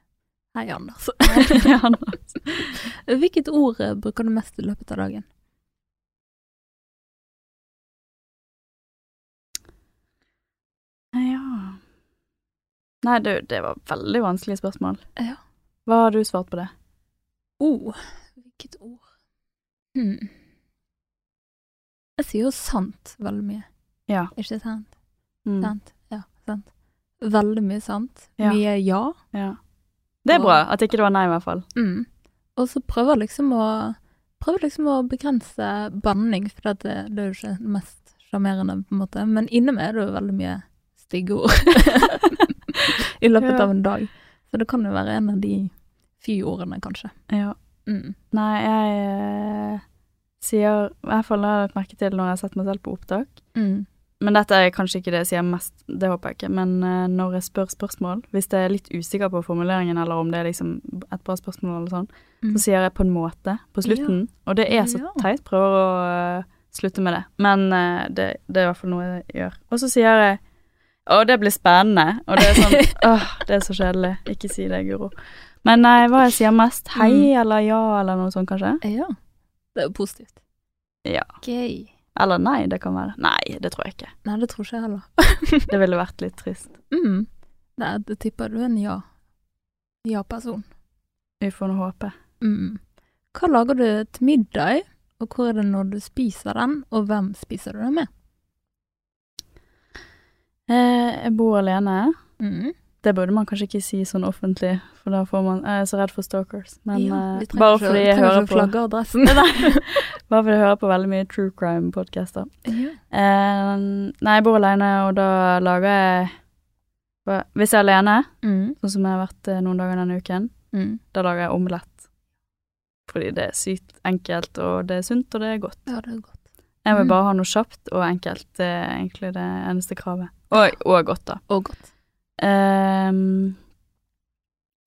Hei, Anders. Hei, Anders. Hvilket ord eh, bruker du mest i løpet av dagen? Ja Nei, du, det var veldig vanskelig spørsmål. Ja. Hva har du svart på det? Oh, hvilket ord? Hmm. Jeg sier jo sant veldig mye. Ja. Ikke sant? Mm. Sant. Ja, sant. Veldig mye sant. Ja. Mye ja. ja. Det er Og- bra at ikke det var nei, i hvert fall. Mm. Og så prøver liksom å Prøver liksom å begrense banning, for det, det er jo ikke det mest sjarmerende, på en måte. Men inni meg er det jo veldig mye stygge ord i løpet Ja. av en dag. Så det kan jo være en av de fy-ordene, kanskje. Ja. Mm. Nei, jeg eh, sier I hvert fall har jeg lagt merke til når jeg har sett meg selv på opptak. Mm. Men dette er kanskje ikke det jeg sier mest, det håper jeg ikke. Men eh, når jeg spør spørsmål, hvis jeg er litt usikker på formuleringen, eller om det er liksom et bra spørsmål eller sånn, Mm. så sier jeg på en måte på slutten. Og det er så Ja. teit. Prøver å eh, slutte med det. Men eh, det, det er i hvert fall noe jeg gjør. Og så sier jeg å, det blir spennende. Og det er sånn åh, det er så kjedelig. Ikke si det, Guro. Men nei, hva jeg sier mest? Hei Mm. eller ja eller noe sånt, kanskje? Ja. Det er jo positivt. Ja. Gøy. Eller nei, det kan være. Nei, det tror jeg ikke. Nei, det tror ikke jeg heller. Det ville vært litt trist. Mm. Nei, det tipper du en ja. Ja-person. Vi får nå håpe. Mm. Hva lager du til middag, og hvor er det når du spiser den, og hvem spiser du den med? Eh, jeg bor alene. Mm. Det burde man kanskje ikke si sånn offentlig, for da får man Jeg er så redd for stalkers. Men Ja, eh, bare fordi jeg hører på. Bare fordi jeg hører på veldig mye true crime-podcaster. ja. Eh, nei, jeg bor alene, og da lager jeg Hvis jeg er alene, Mm. sånn som jeg har vært eh, noen dager denne uken, Mm. da lager jeg omelett. Fordi det er sykt enkelt, og det er sunt, og det er godt. Ja, det er godt. Jeg vil Mm. bare ha noe kjapt og enkelt. Det er egentlig det eneste kravet. Og, og godt, da. Og godt. Ehm,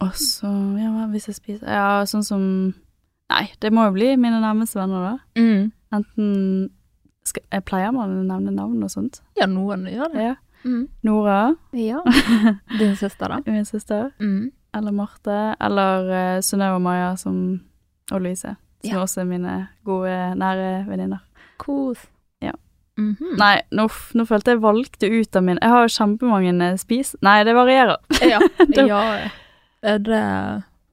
og så, ja, hva hvis jeg spiser Ja, sånn som Nei, det må jo bli mine nærmeste venner, da. Mm. Enten skal, jeg Pleier man å nevne navn og sånt? Ja, noen gjør det. Ja. Mm. Nora, Ja. Din søster, da? min søster. Mm. Eller Marte. Eller uh, Synnøve og Maja som, og Louise. Som Ja. også er mine gode, nære venninner. Kos. Mhm. Nei, nå, nå følte jeg valgte ut av min Jeg har jo kjempemange eh, spis... Nei, det varierer. Ja. ja. Er det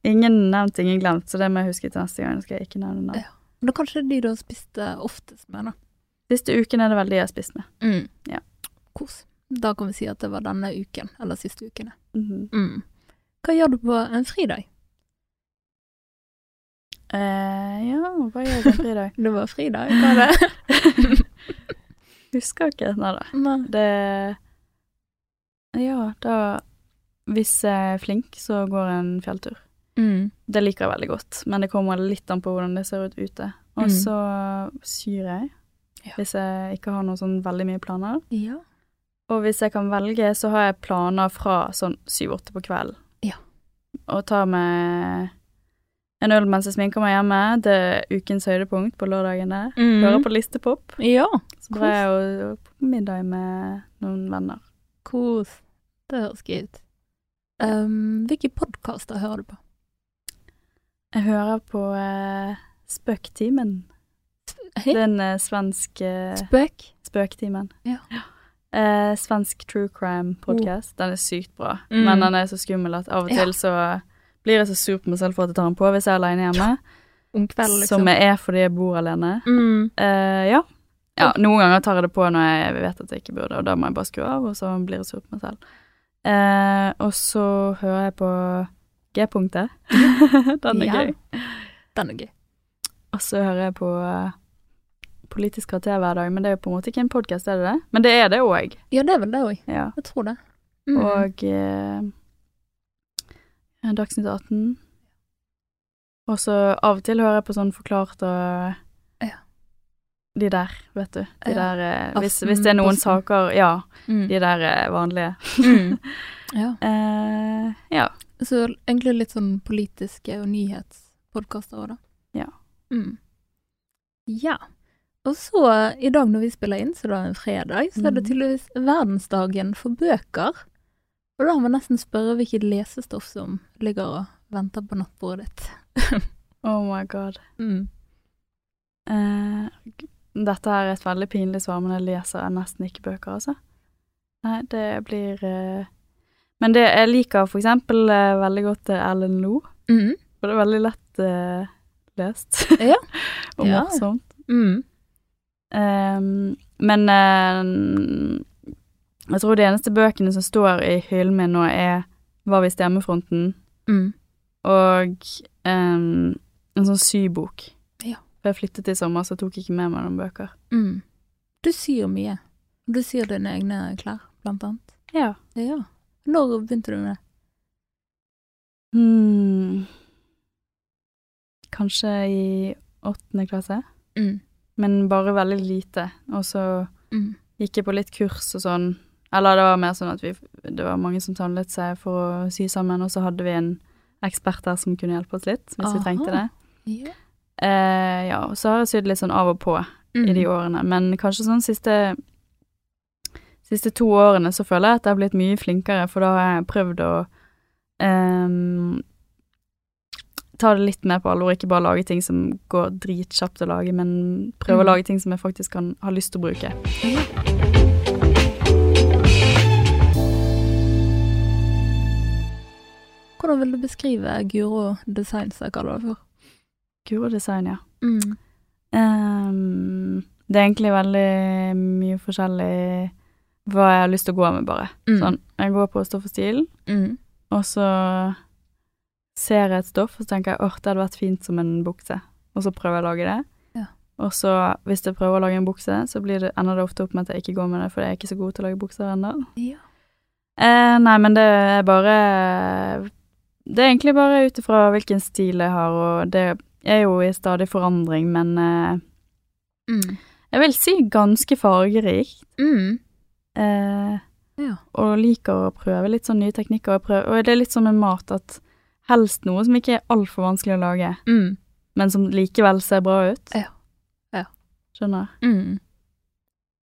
Ingen nevnt, ingen glemt, så det må jeg huske til neste gang. Skal jeg ikke nevne navn. Ja. Det er kanskje de du har spist eh, oftest med, da. Siste uken er det vel de jeg har spist med. Mm. Ja. Kos. Da kan vi si at det var denne uken, eller siste ukene. Mhm. Mm. Hva gjør du på en fridag? eh, ja, hva gjør jeg på en fridag? Det var fridag, hva er det? Husker ikke. Nei da. Nei. Det Ja, da Hvis jeg er flink, så går jeg en fjelltur. Mm. Det liker jeg veldig godt, men det kommer litt an på hvordan det ser ut ute. Og Mm. så syr jeg, Ja. hvis jeg ikke har noe sånn veldig mye planer. Ja. Og hvis jeg kan velge, så har jeg planer fra sånn syv-åtte på kvelden. Ja. Og tar med en øl mens jeg sminker meg hjemme. Det er ukens høydepunkt på lørdagene. Mm. Hører på listepop. Ja. Så drar jeg og- på middag med noen venner. Kos. Det høres gøy ut. Um, hvilke podkaster hører du på? Jeg hører på uh, Spøktimen. Den en eh, svensk eh, Spøk? Spøktimen. Ja. Uh, svensk true crime-podkast. Den er sykt bra, Mm. men den er så skummel at av og Ja. til så blir jeg så sur på meg selv for at jeg tar den på hvis jeg er alene hjemme. Om kveld, liksom. Som jeg er fordi jeg bor alene. Mm. Uh, ja. ja. Noen ganger tar jeg det på når jeg vet at jeg ikke burde, og da må jeg bare skru av, og så blir jeg sur på meg selv. Uh, og så hører jeg på G-punktet. Den er Ja. gøy. Den er gøy. Og så hører jeg på eh, Politisk kvarter hver dag, men det er jo på en måte ikke en podkast, er det det? Men det er det òg. Ja, det er vel det òg. Ja. Jeg tror det. Mm. Og eh, Dagsnytt 18. Og så av og til hører jeg på sånn forklart og Ja. De der, vet du. De Ja. der eh, hvis, hvis det er noen saker Ja, Mm. de der eh, vanlige. Mm. Ja. Eh, ja. Så egentlig litt sånn politiske og nyhetspodkaster òg, da. Ja. Mm. Ja. Og så, i dag når vi spiller inn, så det er en fredag, så er det Mhm. tydeligvis verdensdagen for bøker. Og da må jeg nesten spørre hvilket lesestoff som ligger og venter på nattbordet ditt. Oh my god. Mm. Uh, dette er et veldig pinlig svar, men jeg leser nesten ikke bøker, altså. Nei, det blir uh... Men det jeg liker for eksempel uh, veldig godt Ellen Lo, Mm. for det er veldig lett lest. Ja. Og Ja. morsomt. Mm. Ehm, men jeg tror de eneste bøkene som står i hyllen min nå, er Hva hvis stemmefronten? Mm. og um, en sånn sybok. Ja. For jeg flyttet i sommer, så jeg tok ikke med meg noen bøker. Mm. Du syr mye. Du syr dine egne klær, blant annet. Ja. Ja. Når begynte du med det? Hmm. Kanskje i åttende klasse, Mm. men bare veldig lite. Og så Mm. gikk jeg på litt kurs og sånn. Eller det var mer sånn at vi, det var mange som samlet seg for å sy sammen, og så hadde vi en ekspert der som kunne hjelpe oss litt, hvis vi trengte det. Ja. Eh, ja, og så har jeg sydd litt sånn av og på Mm. i de årene, men kanskje sånn siste Siste to årene så føler jeg at jeg har blitt mye flinkere, for da har jeg prøvd å um, ta det litt mer på alvor, ikke bare lage ting som går dritkjapt å lage, men prøve Mm. å lage ting som jeg faktisk kan ha lyst til å bruke. Hvordan vil du beskrive Guro Design, som jeg kaller det for? Guro design, ja. Mm. Um, det er egentlig veldig mye forskjellig hva jeg har lyst til å gå med, bare. Mm. Sånn, jeg går på stoff og stil, Mm. og så ser jeg et stoff, og så tenker jeg åh, det hadde vært fint som en bukse, og så prøver jeg å lage det. Ja. Og så, hvis jeg prøver å lage en bukse, så blir det, ender det ofte opp med at jeg ikke går med det, for jeg er ikke så god til å lage bukser ennå. Ja. Eh, nei, men det er bare Det er egentlig bare ut ifra hvilken stil jeg har, og det er jo i stadig forandring, men eh, Mm. jeg vil si ganske fargerikt. Mm. Eh, Ja. og liker å prøve litt sånn nye teknikker. Og, prøve, og det er litt som med mat, at helst noe som ikke er altfor vanskelig å lage, Mm. men som likevel ser bra ut. Ja. Ja. Skjønner. Mm.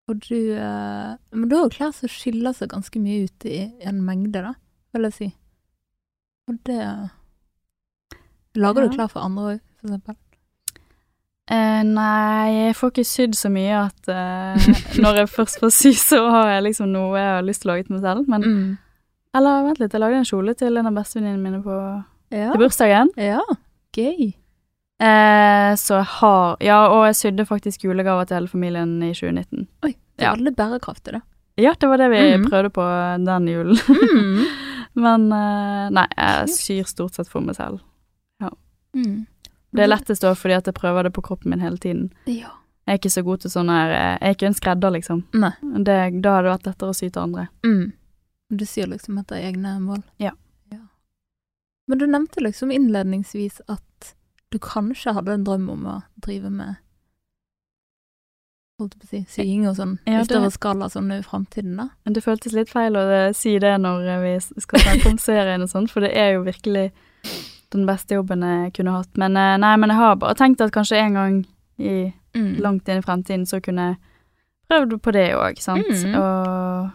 Og du eh, Men du har jo klær som skiller seg ganske mye ut i en mengde, da, vil jeg si. Og det Lager Ja. du klær for andre òg, for eksempel? Uh, nei, jeg får ikke sydd så mye at uh, når jeg først får sy, så har jeg liksom noe jeg har lyst til å lage til meg selv. Men Mm. Eller vent litt, jeg lagde en kjole til en av bestevenninnene mine på Ja. til bursdagen. ja. Gøy. Eh, så jeg har Ja, og jeg sydde faktisk julegaver til hele familien i 2019. Oi. Det er Ja. bærekraft bærekraftig, det. Ja, det var det vi mm. prøvde på den julen. Mm. Men eh, nei, jeg syr stort sett for meg selv. Mm. Det er lettest da fordi at jeg prøver det på kroppen min hele tiden. Ja. Jeg er ikke så god til sånn her eh, Jeg er ikke en skredder, liksom. Nei. Det, da hadde det vært lettere å sy til andre. Mm. Du syr liksom etter egne mål. Ja. Men du nevnte liksom innledningsvis at du kanskje hadde en drøm om å drive med holdt på å si, sying og sånn Ja, i større skala sånn i framtiden, da. Men det føltes litt feil å si det når vi skal snakke om serien og sånn, for det er jo virkelig den beste jobben jeg kunne hatt. Men eh, nei, men jeg har bare tenkt at kanskje en gang i Mm. langt inn i fremtiden så kunne jeg prøvd på det òg, sant. Mm. Og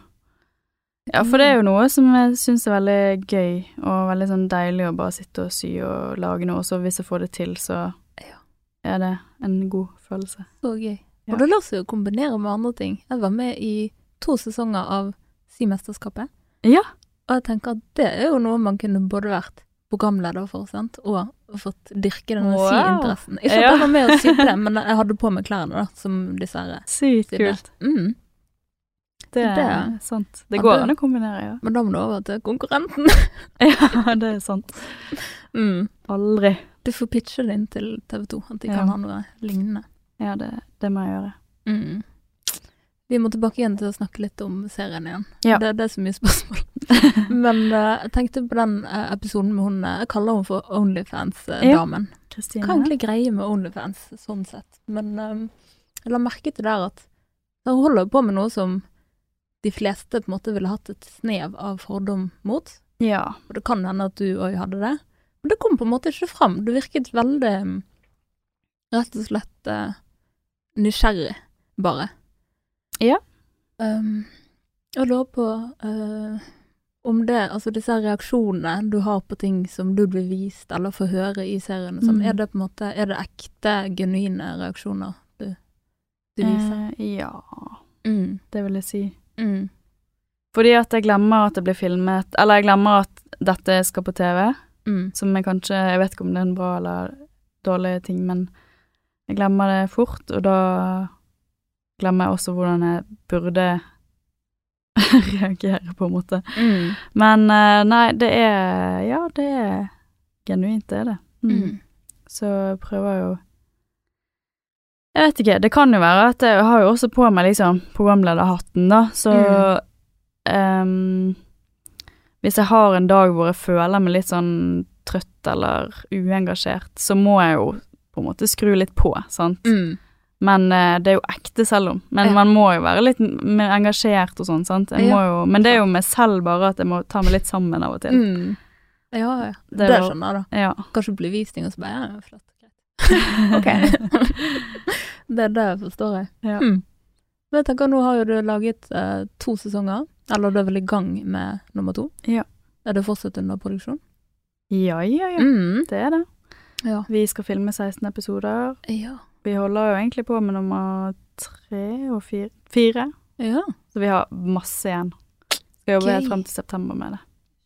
Ja, for det er jo noe som jeg syns er veldig gøy, og veldig sånn deilig å bare sitte og sy og lage noe, og så hvis jeg får det til, så Ja. er det en god følelse. Så gøy. Og det lar seg jo kombinere med andre ting. Jeg var med i to sesonger av Symesterskapet, Ja. og jeg tenker at det er jo noe man kunne både vært programleder for, sant, og fått dyrke denne Wow. syinteressen. Ikke at jeg var med å sydde, men jeg hadde på meg klærne, da, som dessverre Sykt kult. Mm. Det er Det- sant. Det går an å kombinere, ja. Men da må du over til konkurrenten. Ja, det er sant. Mm. Aldri. Du får pitche det inn til TV 2, at de Ja. kan ha noe lignende. Ja, det, det må jeg gjøre. Mm. Vi må tilbake igjen til å snakke litt om serien igjen. Ja. Det, det er så mye spørsmål. Men eh, jeg tenkte på den uh, episoden med hun eh, Jeg kaller henne for Onlyfans-damen. Kristine. Hva er egentlig greie med Onlyfans, sånn sett? Men um, jeg la merke til der at hun holder på med noe som de fleste på en måte ville hatt et snev av fordom mot. Ja. Og det kan hende at du òg hadde det. Men det kom på en måte ikke fram. Det virket veldig mm, rett og slett eh, nysgjerrig, bare. Ja. Um, og lurer på uh, om det, altså disse reaksjonene du har på ting som du blir vist eller får høre i serien, sånn, Mm. er det på en måte, er det ekte, genuine reaksjoner du, du viser? Eh, ja, Mm, det vil jeg si. mm, Fordi at jeg glemmer at det blir filmet, eller jeg glemmer at dette skal på TV, mm, som jeg kanskje Jeg vet ikke om det er en bra eller dårlig ting, men jeg glemmer det fort, og da glemmer jeg også hvordan jeg burde reagere, på en måte. mm, Men eh, nei, det er Ja, det er genuint, det er det. Mm. mm. Så jeg prøver jo Jeg vet ikke, det kan jo være at jeg har jo også på meg liksom programlederhatten, da, så um, Hvis jeg har en dag hvor jeg føler meg litt sånn trøtt eller uengasjert, så må jeg jo på en måte skru litt på, sant. Mm. Men eh, det er jo ekte selv om. Men man må jo være litt mer engasjert og sånn, sant. Jeg Ja. jo, men det er jo meg selv bare at jeg må ta meg litt sammen av og til. Mm. Ja, ja. Det Det, skjønner jeg, da. Ja. Kanskje bli vist ting og så bare ja, flott. Ok. det, det forstår jeg. Ja. Mm. Men jeg tenker, nå har jo du laget eh, to sesonger, eller du er vel i gang med nummer to? Ja. Er det fortsatt under produksjon? ja, ja, ja. Mm. Det er det. Ja. Vi skal filme 16 episoder. Ja. Vi holder jo egentlig på med nummer tre og fire. fire ja. så vi har masse igjen. Skal jobbe helt frem til september med det.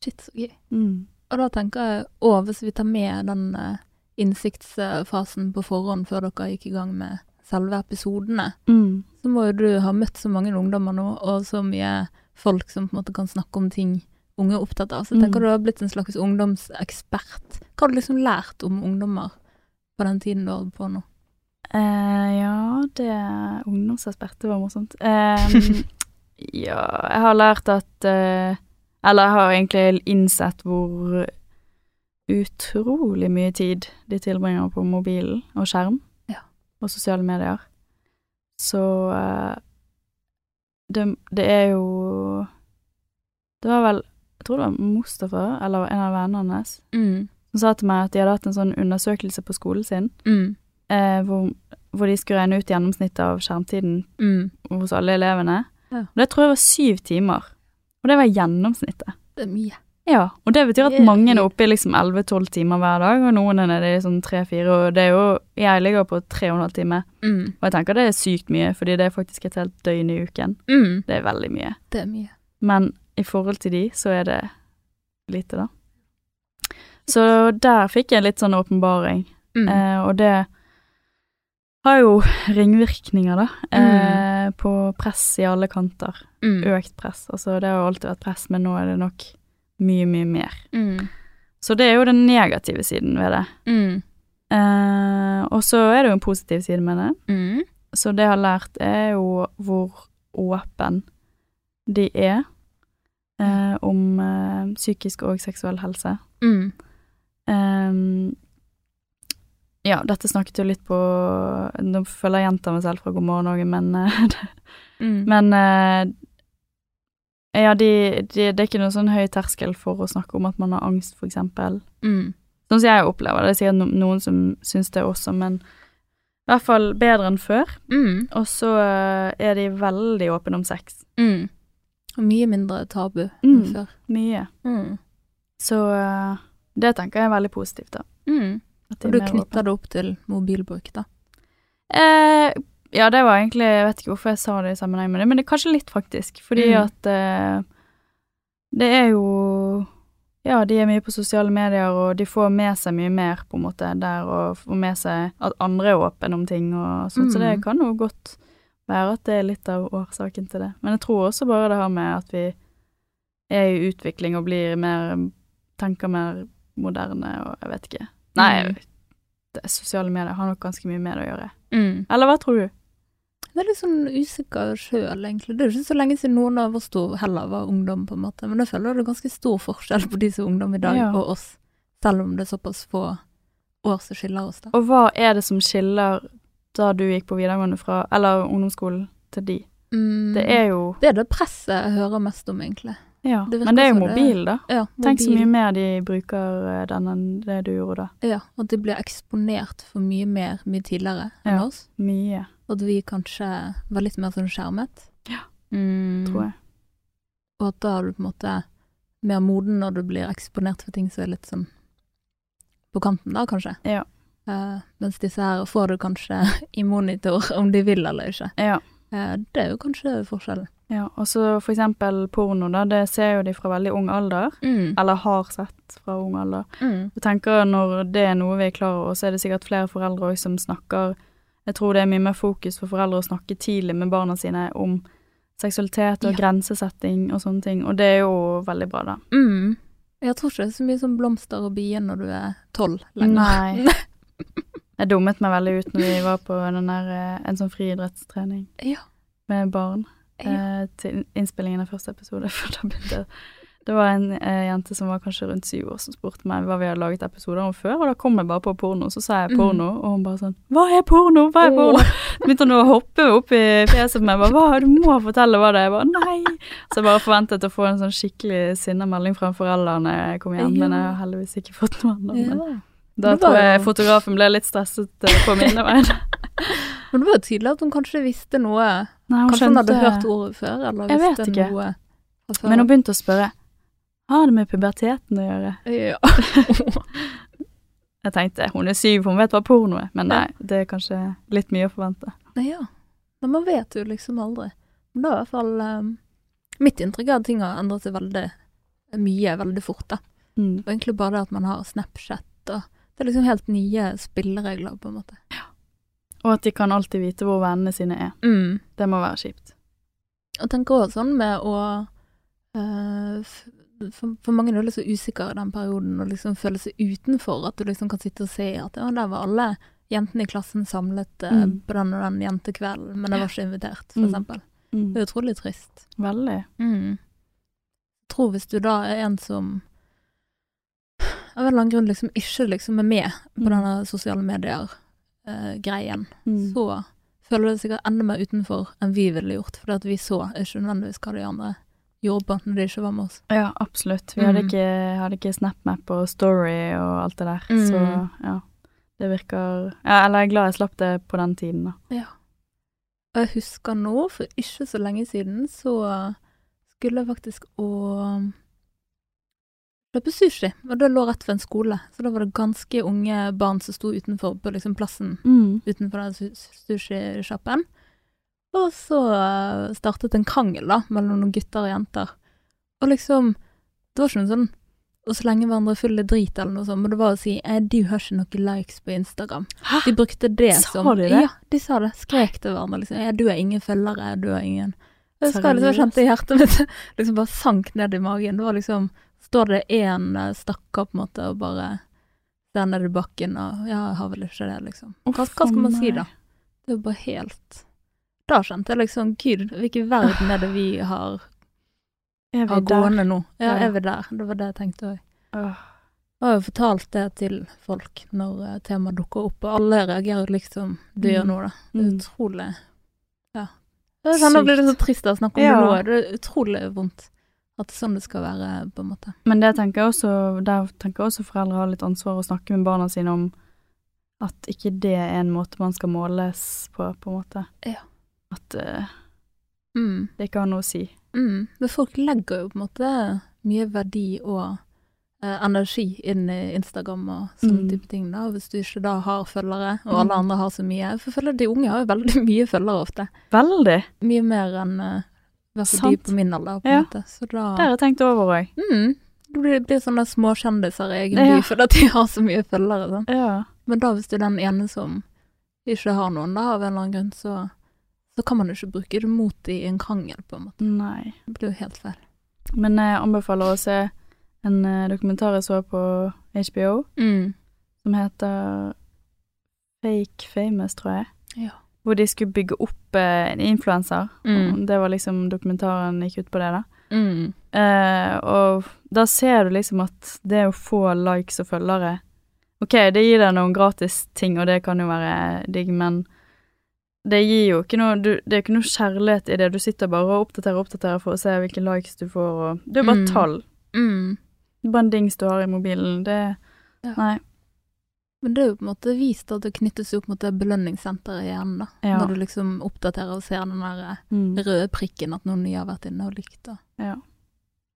Shit, så gøy. Mm. Og da tenker jeg, og hvis vi tar med den eh, innsiktsfasen på forhånd før dere gikk i gang med selve episodene, Mm. så må jo du ha møtt så mange ungdommer nå, og så mye folk som på en måte kan snakke om ting unge er opptatt av. Så jeg tenker Mm. du har blitt en slags ungdomsekspert. Hva har du liksom lært om ungdommer på den tiden du har på nå? Eh, ja, det Ungdomsaspektet var morsomt. Eh, ja, jeg har lært at eh, Eller jeg har egentlig innsett hvor utrolig mye tid de tilbringer på mobilen og skjerm Ja. og sosiale medier. Så eh, det, det er jo Det var vel tror det var Mustafa, eller en av vennene hans, Mm. som sa til meg at de hadde hatt en sånn undersøkelse på skolen sin Mm. eh, hvor, hvor de skulle regne ut gjennomsnittet av skjermtiden Mm. hos alle elevene. Ja. Og det tror jeg var syv timer. Og det var gjennomsnittet. Det er mye. Ja, og det betyr at mange er oppe i liksom 11-12 timer hver dag, og noen er nede i sånn 3-4, og det er jo Jeg ligger på 3,5 timer, Mm. og jeg tenker det er sykt mye, fordi det er faktisk et helt døgn i uken. Mm. Det er veldig mye. Det er mye. Men i forhold til de, så er det lite, da. Så der fikk jeg litt sånn åpenbaring. Mm. Eh, og det har jo ringvirkninger, da, eh, på press i alle kanter. Mm. Økt press. Altså, det har jo alltid vært press, men nå er det nok mye, mye mer. Mm. Så det er jo den negative siden ved det. Mm. Eh, og så er det jo en positiv side med det. Mm. Så det jeg har lært, er jo hvor åpen de er eh, om eh, psykisk og seksuell helse. Mm. Um, ja, dette snakket jo litt på Nå føler jeg gjenta meg selv fra God morgen Norge, men eh, Mm. Men eh, ja, de, de, det er ikke noe sånn høy terskel for å snakke om at man har angst, for eksempel. Mm. Sånn som jeg opplever det. Det er sikkert noen som syns det også, men i hvert fall bedre enn før. Mm. Og så eh, er de veldig åpne om sex. Mm. Og mye mindre tabu enn Mm. før. Mye. Mm. Så eh, det tenker jeg er veldig positivt, da. Mm. At Og du knytter det opp til mobilbruk, da. Eh, ja, det var egentlig Jeg vet ikke hvorfor jeg sa det i sammenheng med det, men det er kanskje litt, faktisk. Fordi Mm. at eh, det er jo Ja, de er mye på sosiale medier, og de får med seg mye mer, på en måte, der, og får med seg at andre er åpne om ting og sånn, så det Mm. kan jo godt være at det er litt av årsaken til det. Men jeg tror også bare det har med at vi er i utvikling og blir mer Tenker mer moderne og jeg vet ikke. Nei, Mm. det, sosiale medier har nok ganske mye med det å gjøre. Mm. Eller hva tror du? Jeg er litt sånn usikker sjøl, egentlig. Det er jo ikke så lenge siden noen av oss to heller var ungdom, på en måte. Men jeg føler det er ganske stor forskjell på de som er ungdom i dag, Ja. og oss. Selv om det er såpass få år som skiller oss, da. Og hva er det som skiller da du gikk på videregående fra, eller ungdomsskolen, til de? Mm. Det er jo Det er det presset jeg hører mest om, egentlig. Ja, det men det er jo mobil, da. Ja, Tenk så mye mer de bruker eh, den enn det du gjorde da. Ja, at de blir eksponert for mye mer mye tidligere enn Ja. oss. Mye, Og at vi kanskje var litt mer sånn skjermet. Ja, mm. tror jeg. Og at da er du på en måte mer moden når du blir eksponert for ting som er litt sånn på kanten, da, kanskje. Ja. Eh, mens disse her får du kanskje i monitor om de vil eller ikke. Ja. Uh, det er jo kanskje forskjellen. ja. Og så for eksempel porno, da. Det ser jo de fra veldig ung alder. Mm. Eller har sett fra ung alder. Mm. Jeg tenker når det er noe vi er klar over, så er det sikkert flere foreldre òg som snakker Jeg tror det er mye mer fokus for foreldre å snakke tidlig med barna sine om seksualitet og Ja. grensesetting og sånne ting, og det er jo veldig bra, da. Mm. Jeg tror ikke det er så mye som blomster og bier når du er tolv lenger. Nei. Jeg dummet meg veldig ut når vi var på den der, eh, en sånn friidrettstrening Ja. med barn Ja. eh, til innspillingen av første episode. Det var en eh, jente som var kanskje rundt syv år som spurte meg hva vi hadde laget episoder om før, og da kom jeg bare på porno, så sa jeg porno, porno, og hun bare sånn Hva er porno? Hva er porno? Så begynte hun å hoppe opp i fjeset på meg. Bare, hva? Du må fortelle hva det er. Jeg bare nei. Så jeg bare forventet å få en sånn skikkelig sinna melding fra foreldrene jeg kom hjem, men jeg har heldigvis ikke fått noe ennå. Da tror jeg fotografen ble litt stresset eh, på mine vegne. Men det var jo tydelig at hun kanskje visste noe Nei, hun Kanskje hun hadde hørt ordet før, eller Jeg vet ikke. noe. Men hun begynte å spørre Har det med puberteten å gjøre? Ja. Jeg tenkte hun er syv, hun vet hva porno er, men nei, det er kanskje litt mye å forvente. Nei, ja. Men man vet jo liksom aldri. Men det er i hvert fall um, Mitt inntrykk er at ting har endret seg veldig mye veldig fort, da. Mm. Og egentlig bare det at man har Snapchat og Det er liksom helt nye spilleregler, på en måte. Og at de kan alltid vite hvor vennene sine er. Mm. Det må være kjipt. Og tenker også sånn med å uh, for, for mange er litt så usikker i den perioden å liksom føle seg utenfor. At du liksom kan sitte og se at ja, der var alle jentene i klassen samlet uh, Mm. på den og den jentekvelden, men jeg var ikke invitert, for Mm. eksempel. Mm. Det er utrolig trist. Veldig. Mm. Jeg tror hvis du da er en som av en eller annen grunn liksom ikke liksom er med på Mm. denne sosiale medier-greien, Mm. så føler det sikkert enda mer utenfor enn vi ville gjort, at vi så ikke nødvendigvis hva de andre gjorde når de ikke var med oss. Ja, absolutt. Vi hadde Mm. ikke, hadde ikke SnapMap og Story og alt det der, Mm. så ja. Det virker ja, Eller jeg er glad jeg slapp det på den tiden, da. Ja. Og jeg husker nå, for ikke så lenge siden, så skulle jeg faktisk å løpe sushi, og det lå rett ved en skole, så da var det ganske unge barn som sto utenfor på liksom plassen Mm. utenfor den su- sushisjappen. Og så eh, startet en krangel da, mellom noen gutter og jenter. Og liksom, det var ikke noe sånn å slenge hverandre full av drit eller noe sånt, men det var å si eh, 'du har ikke noen likes på Instagram'. Hæ? De brukte det Sa som de det? Ja, de sa det. Skrek til hverandre liksom. 'du har ingen følgere, du har ingen' Jeg husker jeg liksom kjente hjertet mitt liksom bare sank ned i magen. Det var liksom Står det én stakkar på en måte og bare ser ned i bakken og 'ja, jeg har vel ikke det', liksom. Hva, hva skal man si da? Det er jo bare helt Da kjente jeg liksom Gud, hvilken verden er det vi har, har gående nå? Ja, er vi der? Det var det jeg tenkte òg. Jeg har jo fortalt det til folk når eh, temaet dukker opp, og alle reagerer liksom du gjør Mm. nå, da. Det er Mm. utrolig Ja. Jeg kjenner det blir så trist å snakke om Ja. det nå. Det er utrolig vondt at det er sånn det skal være, på en måte. Men det tenker også, der tenker jeg også foreldre har litt ansvar å snakke med barna sine om at ikke det er en måte man skal måles på, på en måte. Ja. At uh, Mm. det ikke har noe å si. Mm. Men folk legger jo på en måte mye verdi og uh, energi inn i Instagram og sånne Mm. type ting, da. Hvis du ikke da har følgere, og Mm. alle andre har så mye. For føler de unge har jo veldig mye følgere ofte. Veldig. Mye mer enn uh, hvert fall de på min alder, på Ja. en måte. Så da Det har jeg tenkt over òg. mm, Det blir, blir sånne småkjendiser i egen Ja. by fordi at de har så mye følgere. Sånn. Ja. Men da hvis du er den ene som ikke har noen, da, av en eller annen grunn, så, så kan man jo ikke bruke det mot dem i en krangel, på en måte. Nei. Det blir jo helt feil. Men jeg anbefaler å se en eh, dokumentar jeg så på HBO, Mm. som heter Fake Famous, tror jeg. Ja. Hvor de skulle bygge opp eh, en influenser. Mm. Det var liksom dokumentaren gikk ut på det, da. Mm. Eh, og da ser du liksom at det å få likes og følgere Ok, det gir deg noen gratis ting, og det kan jo være digg, men det gir jo ikke noe du, Det er ikke noe kjærlighet i det. Du sitter bare og oppdaterer og oppdaterer for å se hvilke likes du får, og Det er jo bare Mm. tall. Mm. Det er bare en dings du har i mobilen. Det Ja. Nei. Men det er jo på en måte vist at det knyttes opp mot det belønningssenteret i hjernen, da. Ja. Når du liksom oppdaterer og ser den der eh, Mm. røde prikken at noen nye har vært inne og likt. Da. Ja.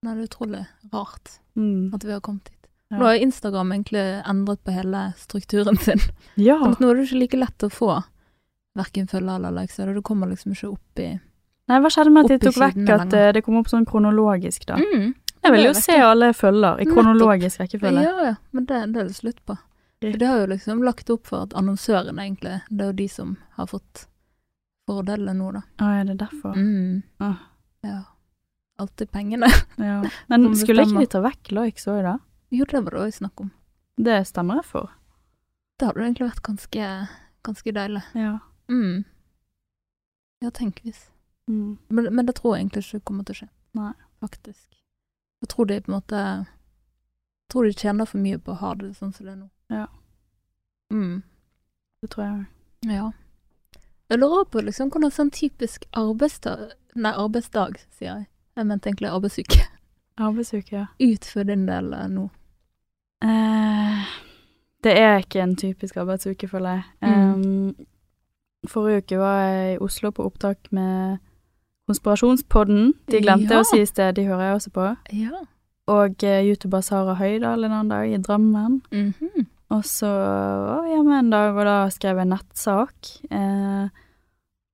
Nei, det er utrolig rart Mm. at vi har kommet hit. Ja. Nå har Instagram egentlig endret på hele strukturen sin. Ja. Nå er det ikke like lett å få verken følger eller likes, og du kommer liksom ikke opp i Nei, hva skjedde med at de tok vekk at lenger. eh, det kom opp sånn kronologisk, da? mm. Jeg vil jo se alle følger i kronologisk rekkefølge. Ja, ja, men det, det er det slutt på. For det har jo liksom lagt opp for at annonsørene, egentlig, det er jo de som har fått fordelene nå, da. Å, er det derfor? Mm. Ah. Ja. Alltid pengene. Ja. Men skulle ikke de ta vekk likes òg, da? Jo, det var det òg snakk om. Det stemmer jeg for. Det hadde egentlig vært ganske, ganske deilig. Ja. Mm. Ja, tenk hvis. Mm. Men, men det tror jeg egentlig ikke kommer til å skje. Nei. Faktisk. Jeg tror de på en måte Jeg tror de tjener for mye på å ha det sånn som det er nå. Ja. Mm. Det tror jeg. Ja. Jeg lurer på liksom hvordan sånn typisk arbeidsdag Nei, arbeidsdag, sier jeg. Jeg mente egentlig arbeidsuke. Arbeidsuke, ja. Ut for din del eh, nå. Eh, det er ikke en typisk arbeidsuke, føler jeg. Mm. Um, forrige uke var jeg i Oslo på opptak med Konspirasjonspodden. De glemte Ja. å si i sted, de hører jeg også på. Ja. Og uh, YouTuber Sara Høydahl en annen dag i Drammen. Mhm. Og så jeg hjemme en dag, og da skrev jeg nettsak. Eh,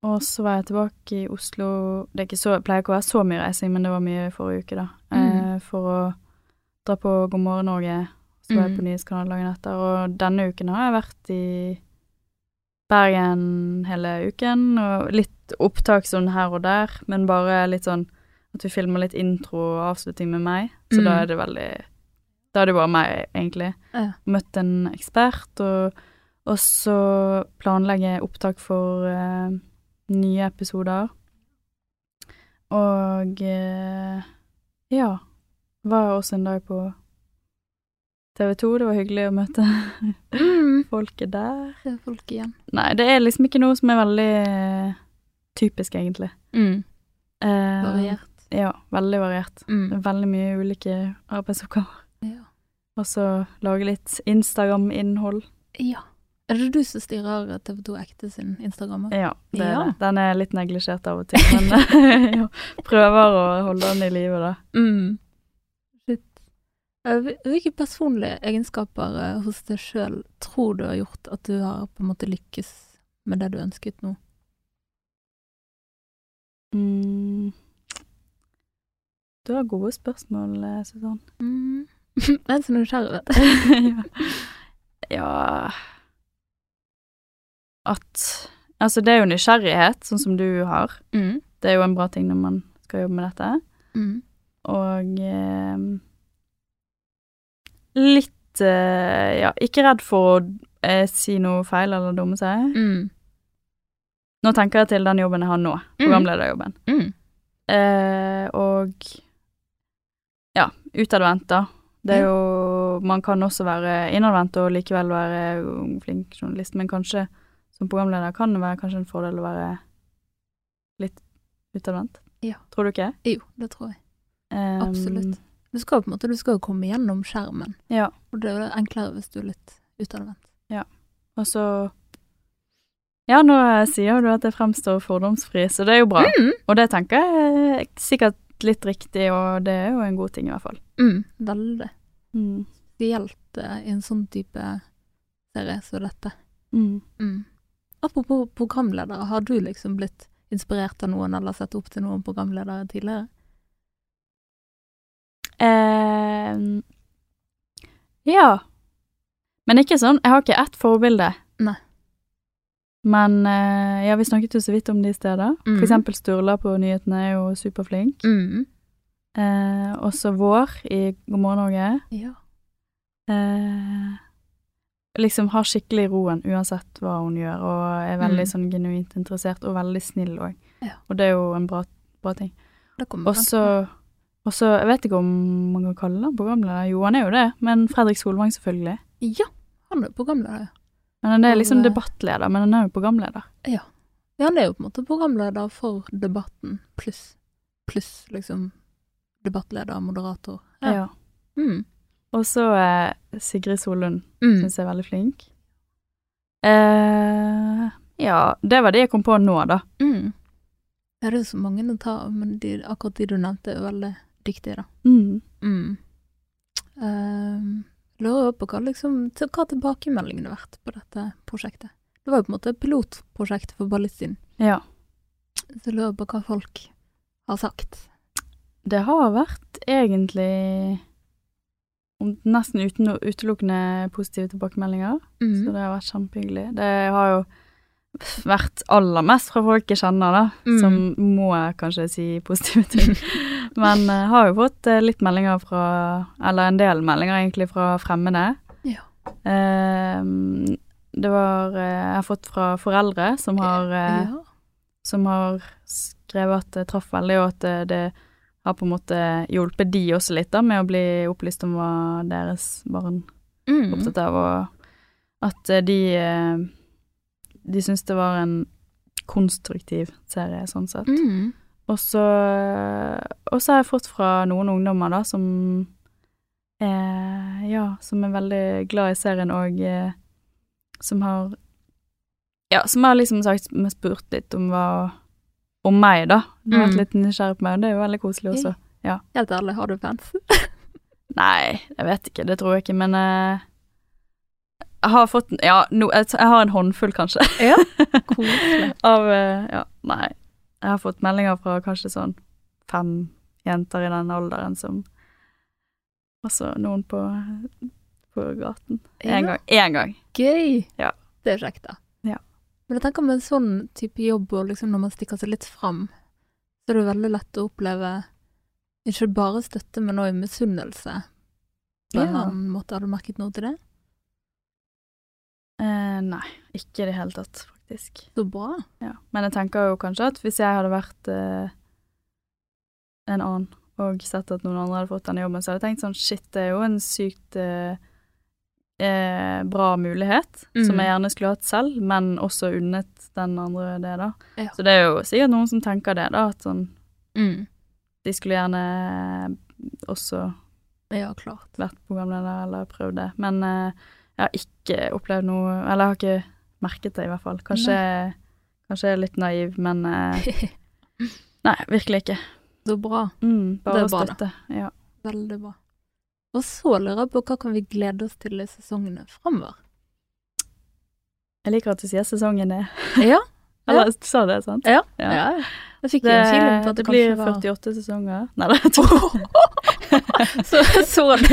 og så var jeg tilbake i Oslo Det er ikke så, pleier ikke å være så mye reising, men det var mye i forrige uke, da. Eh, for å dra på God morgen Norge. Så var jeg på Mm. Nyhetskanalen dagen etter. Og denne uken har jeg vært i Bergen hele uken, og litt opptak sånn her og der, men bare litt sånn at vi filmer litt intro og avslutning med meg. Så Mm. da er det veldig Da er det bare meg, egentlig. Ja. Møtt en ekspert, og, og så planlegger jeg opptak for uh, nye episoder. Og uh, ja. Var også en dag på TV 2. Det var hyggelig å møte Mm. folket der. Det er folk igjen. Nei, det er liksom ikke noe som er veldig typisk, egentlig. Mm. Eh, Variert. Ja, veldig variert. Mm. Veldig mye ulike arbeidsoppgaver. Ja. Og så lage litt Instagram-innhold. ja. Er det du som styrer TV 2 Ekte sin Instagram? Ja, det er Ja. det. Den er litt neglisjert av og til, men ja, prøver å holde den i live, da. Mm. Eh, hvil- Hvilke personlige egenskaper eh, hos deg sjøl tror du har gjort at du har på en måte lykkes med det du ønsket nå? Mm. Du har gode spørsmål, eh, Susann. Mm. Jeg er så nysgjerrig, vet du. ja At Altså, det er jo nysgjerrighet, sånn som du har. Mm. Det er jo en bra ting når man skal jobbe med dette. Mm. Og eh, litt eh, Ja, ikke redd for å eh, si noe feil eller dumme seg. Mm. Nå tenker jeg til den jobben jeg har nå, programlederjobben. Mm. Eh, og ja, utadvendt, da. Det er jo Man kan også være innadvendt og likevel være flink journalist, men kanskje som programleder kan det være kanskje en fordel å være litt utadvendt. Ja. Tror du ikke? Jo, det tror jeg. Um, Absolutt. Du skal på en måte, du skal jo komme gjennom skjermen, Ja. og det er jo enklere hvis du er litt utadvendt. Og så Ja, nå sier du at jeg fremstår fordomsfri, så det er jo bra. Mm. Og det tenker jeg er sikkert litt riktig, og det er jo en god ting i hvert fall. Mm. Veldig. Mm. Spesielt gjelder i en sånn type serie som dette. Mm. Mm. Apropos programledere, har du liksom blitt inspirert av noen eller sett opp til noen programledere tidligere? Eh, ja. Men ikke sånn Jeg har ikke ett forbilde. Men eh, ja, vi snakket jo så vidt om de steder. Mm. For eksempel Sturla på nyhetene er jo superflink. Mm. Eh, også Vår i God morgen Norge. Ja. Eh, liksom har skikkelig roen uansett hva hun gjør, og er veldig Mm. sånn genuint interessert, og veldig snill òg. Ja. Og det er jo en bra, bra ting. Og så jeg vet ikke om man kan kalle han programleder, jo han er jo det, men Fredrik Solvang selvfølgelig. Ja, han er programleder. Men han er liksom eh, debattleder, men han er jo programleder. Ja, han er jo på en måte programleder for debatten, pluss plus, liksom debattleder, moderator. Ja. Mm. Og så eh, Sigrid Solund, Mm. syns jeg er veldig flink. Eh, ja, det var det jeg kom på nå, da. Mm. Ja, det er jo så mange å ta av, men de, akkurat de du nevnte, er veldig dyktige, da. Mm. Mm. Um, lurer på hva, liksom, til, hva tilbakemeldingene har vært på dette prosjektet. Det var jo på en måte pilotprosjektet pilotprosjekt for Ballistin. Ja. så jeg lurer på hva folk har sagt. Det har vært egentlig nesten uten, utelukkende positive tilbakemeldinger, Mm. så det har vært kjempehyggelig. Det har jo vært aller mest fra folk jeg kjenner, da, Mm. som må jeg kanskje si positive ting. Men uh, har jo fått uh, litt meldinger fra Eller en del meldinger egentlig fra fremmede. Ja. Uh, det var eh, Jeg har fått fra foreldre som har ja. som har skrevet at det traff veldig, og at det, har på en måte hjulpet de også litt da, med å bli opplyst om hva deres barn Mm. opptatt av, og at de de syns det var en konstruktiv serie, sånn sett. Mm. Og så har jeg fått fra noen ungdommer, da, som eh, Ja, som er veldig glad i serien, og eh, som har Ja, som har liksom sagt spurt litt om hva Om meg, da. Du har vært Mm. litt nysgjerrig på meg, og det er jo veldig koselig også. Helt ærlig, har du fans? Nei, jeg vet ikke, det tror jeg ikke, men eh, Jeg har fått Ja, no, jeg, jeg har en håndfull, kanskje. Ja, koselig. Av eh, Ja, nei. Jeg har fått meldinger fra kanskje sånn fem jenter i den alderen som Altså noen på, på gaten. Ja. En gang. Én gang. Gøy. Ja. Det er kjekt, da. Ja. Men jeg tenker med sånn type jobb, og liksom når man stikker seg litt fram, så er det veldig lett å oppleve ikke bare støtte, men òg misunnelse. På en Ja. annen måte. Har du merket noe til det? Eh, nei, ikke i det hele tatt, faktisk. Så bra. Ja. Men jeg tenker jo kanskje at hvis jeg hadde vært eh, en annen og sett at noen andre hadde fått denne jobben, så hadde jeg tenkt sånn shit, det er jo en sykt eh, eh, bra mulighet, som Mm. jeg gjerne skulle hatt selv, men også unnet den andre det, da. Ja. Så det er jo sikkert noen som tenker det, da, at sånn Mm. de skulle gjerne også Ja, klart. vært programleder eller prøvd det, men eh, jeg har ikke opplevd noe, eller jeg har ikke merket det i hvert fall. Kanskje, kanskje jeg er litt naiv, men eh, nei, virkelig ikke. Så bra. Mm, Det bare bra, støtte. Ja. Veldig bra. Og så lurer jeg på hva kan vi glede oss til i sesongene framover? Jeg liker at du sier sesongen er Ja. Eller sa det, sant? Ja. Ja. ja. Jeg fikk jo Det, en på at det det, blir kanskje var 48 sesonger. Nei, det er to. Så så du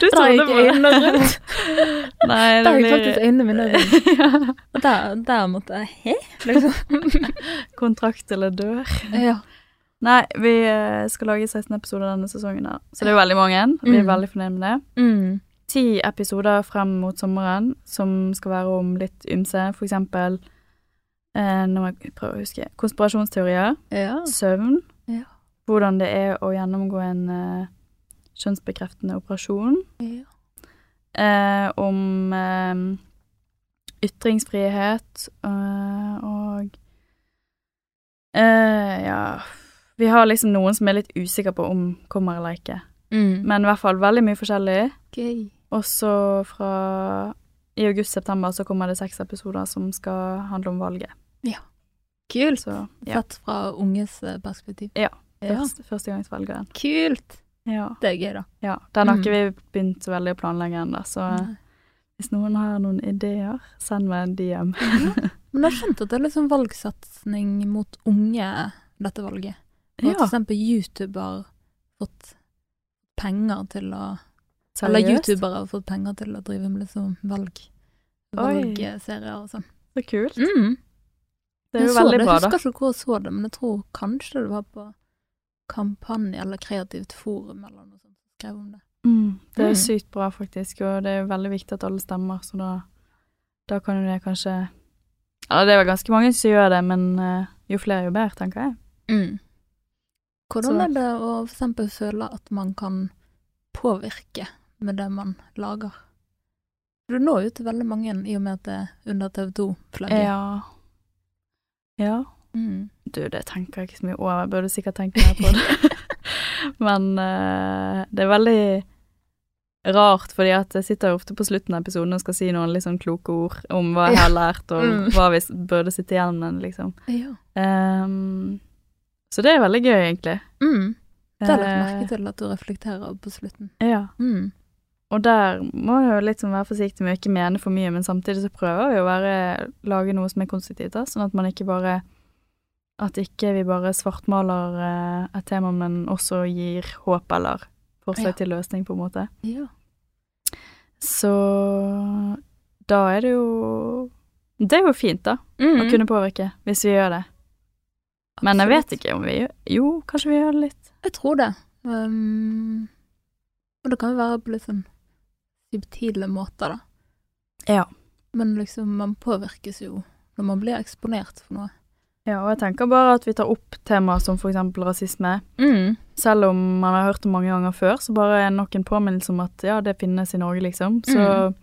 Du så det gikk øynene rundt. Nei, det Da gikk blir faktisk øynene mine rundt. ja. Og der, der måtte jeg Hæ? Liksom. Kontrakt eller dør. Ja. Nei, vi eh, skal lage 16 episoder denne sesongen, her. så det er jo veldig mange. Vi er Mm. veldig fornøyd med det. Mm. Ti episoder frem mot sommeren som skal være om litt ymse. For eksempel eh, når jeg prøver å huske konspirasjonsteorier, Ja. søvn, Ja. hvordan det er å gjennomgå en eh, kjønnsbekreftende operasjon, ja. eh, om eh, ytringsfrihet eh, og eh, Ja Vi har liksom noen som er litt usikre på om kommer eller ikke. Mm. Men i hvert fall veldig mye forskjellig. Gøy. Og så fra i august-september så kommer det seks episoder som skal handle om valget. Kult. Så ja, Sett fra unges eh, perspektiv. Ja. ja. først, førstegangsvelgeren. Kult. Ja, Det er gøy, da. ja. Den har Mm. ikke vi begynt så veldig å planlegge ennå, så Nei. hvis noen har noen ideer, send meg en DM. Men jeg har skjønt at det er litt sånn valgsatsing mot unge, dette valget. Og at for eksempel YouTube har fått penger til å Eller YouTuber youtubere har fått penger til å drive med liksom valg. Valgserier og sånn. Så kult. Mm. Det er jo veldig det. bra, Jeg husker ikke hvor jeg så det, men jeg tror kanskje det var på Kampanje eller Kreativt forum eller noe sånt som skrev om det. Mm, det er Mm. sykt bra, faktisk, og det er jo veldig viktig at alle stemmer, så da, da kan jo det kanskje Ja, det er vel ganske mange som gjør det, men eh, jo flere, jo bedre, tenker jeg. Mm. Hvordan er det å eksempel føle at man kan påvirke med det man lager? Du når jo til veldig mange i og med at det er under TV 2-flagget. Ja. Ja. Mm. Du, det tenker jeg ikke så mye over, jeg burde sikkert tenke mer på det. Men uh, det er veldig rart, fordi at jeg sitter ofte på slutten av episoden og skal si noen litt sånn kloke ord om hva jeg har lært, og Mm. hva vi burde sitte igjen med, liksom. Ja. Um, så det er veldig gøy, egentlig. Mm. Det har jeg lagt Eh, merke til at du reflekterer på slutten. Ja. Mm. Og der må jeg jo sånn være forsiktig med å ikke mene for mye, men samtidig så prøver vi å være, lage noe som er konstruktivt, da, sånn at man ikke bare At ikke vi bare svartmaler eh, et tema, men også gir håp eller forslag Ja. til løsning, på en måte. Ja. Så da er det jo Det er jo fint, da, å Mm. kunne påvirke, hvis vi gjør det. Men jeg vet ikke om vi gjør Jo, kanskje vi gjør det litt. Jeg tror det. Um, og det kan jo være på litt sånn subtile måter, da. Ja. Men liksom, man påvirkes jo når man blir eksponert for noe. Ja, og jeg tenker bare at vi tar opp temaer som eksempel rasisme. Mm. Selv om man har hørt det mange ganger før, så bare er nok en påminnelse om at ja, det finnes i Norge, liksom. Så, Mm.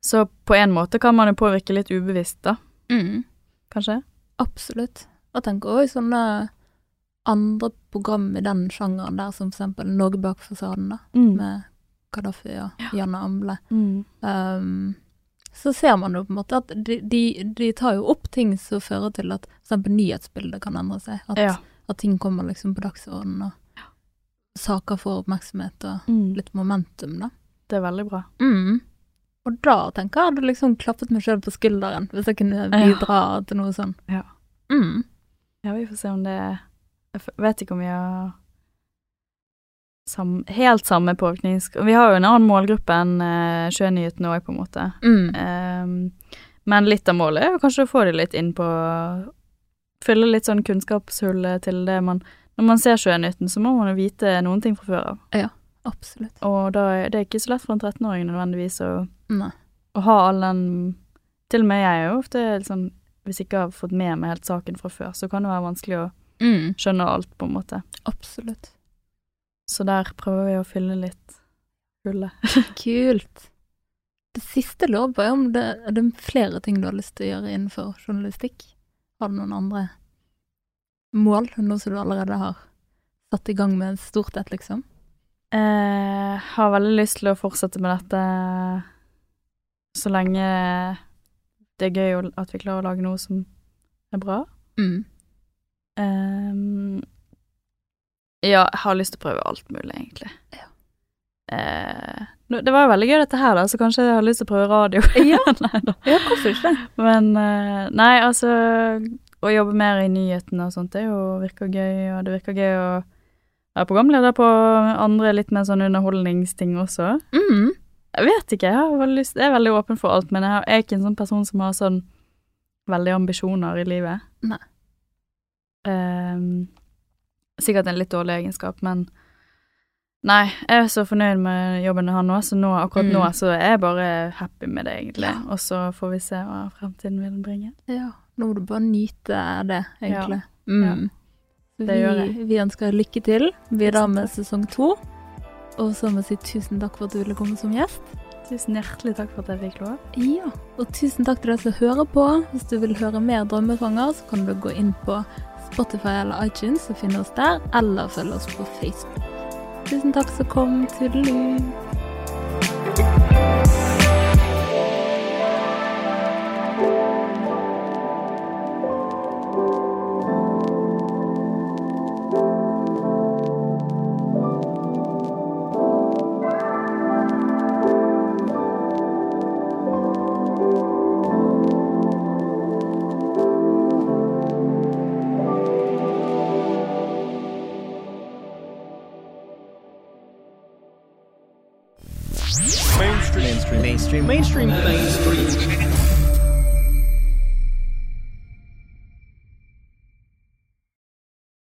så på en måte kan man jo påvirke litt ubevisst, da, Mm. kanskje. Absolutt. Og tenker òg sånne andre program i den sjangeren der, som eksempel Norge bak fasaden, da, Mm. med Kadafi og Janne Amble. Mm. Um, så ser man jo på en måte at de, de, de tar jo opp ting som fører til at eksempel nyhetsbildet kan endre seg. At, Ja. at ting kommer liksom på dagsordenen, og saker får oppmerksomhet og Mm. litt momentum, da. Det er veldig bra. Mm. Og da tenker jeg hadde liksom klappet meg sjøl på skulderen, hvis jeg kunne Ja. bidra til noe sånn. Ja. Mm. Ja, vi får se om det Jeg vet ikke om vi har sam, helt samme påvirkning. Vi har jo en annen målgruppe enn uh, Sjønyhetene òg, på en måte. Mm. Um, men litt av målet er jo kanskje å få det litt inn på Fylle litt sånn kunnskapshull til det man Når man ser Sjønytten, så må man jo vite noen ting fra før av. Ja, Absolutt. Og da det er ikke så lett for en 13-åring nødvendigvis å, å ha all den Til og med jeg er jo ofte sånn Hvis jeg ikke har fått med meg helt saken fra før, så kan det være vanskelig å Mm. skjønne alt, på en måte. Absolutt. Så der prøver vi å fylle litt hullet. Kult. Det siste lov er om det er det flere ting du har lyst til å gjøre innenfor journalistikk. Har du noen andre mål, noe som du allerede har satt i gang med stort et, liksom? Jeg har veldig lyst til å fortsette med dette så lenge det er gøy at vi klarer å lage noe som er bra. Mm. Ehm, ja, jeg har lyst til å prøve alt mulig, egentlig. Ja. Eh, det var jo veldig gøy dette her, da, så kanskje jeg har lyst til å prøve radio. Ja. nei. Ja, hvorfor ikke? Men eh, nei, altså Å jobbe mer i nyhetene og sånt, det jo virker gøy, og det virker gøy å være programleder på andre litt mer sånn underholdningsting også. Mm. Jeg vet ikke, jeg har lyst Jeg er veldig åpen for alt, men jeg er ikke en sånn person som har sånn veldig ambisjoner i livet. Nei. Ehm, sikkert en litt dårlig egenskap, men Nei, jeg er så fornøyd med jobben jeg har nå, så nå, akkurat Mm. nå så er jeg bare happy med det, egentlig. Ja. Og så får vi se hva fremtiden vil bringe. Ja, nå må du bare nyte det, egentlig. Ja. Mm. ja. Det vi, gjør jeg. vi ønsker lykke til videre med sesong to. Og så må jeg si tusen takk for at du ville komme som gjest. Tusen hjertelig takk for at jeg fikk lov. Ja, og tusen takk til deg som hører på. Hvis du vil høre mer Drømmefanger, så kan du gå inn på Spotify eller iTunes så finn oss der, eller følg oss på Facebook. Tusen takk som kom. Tudelu.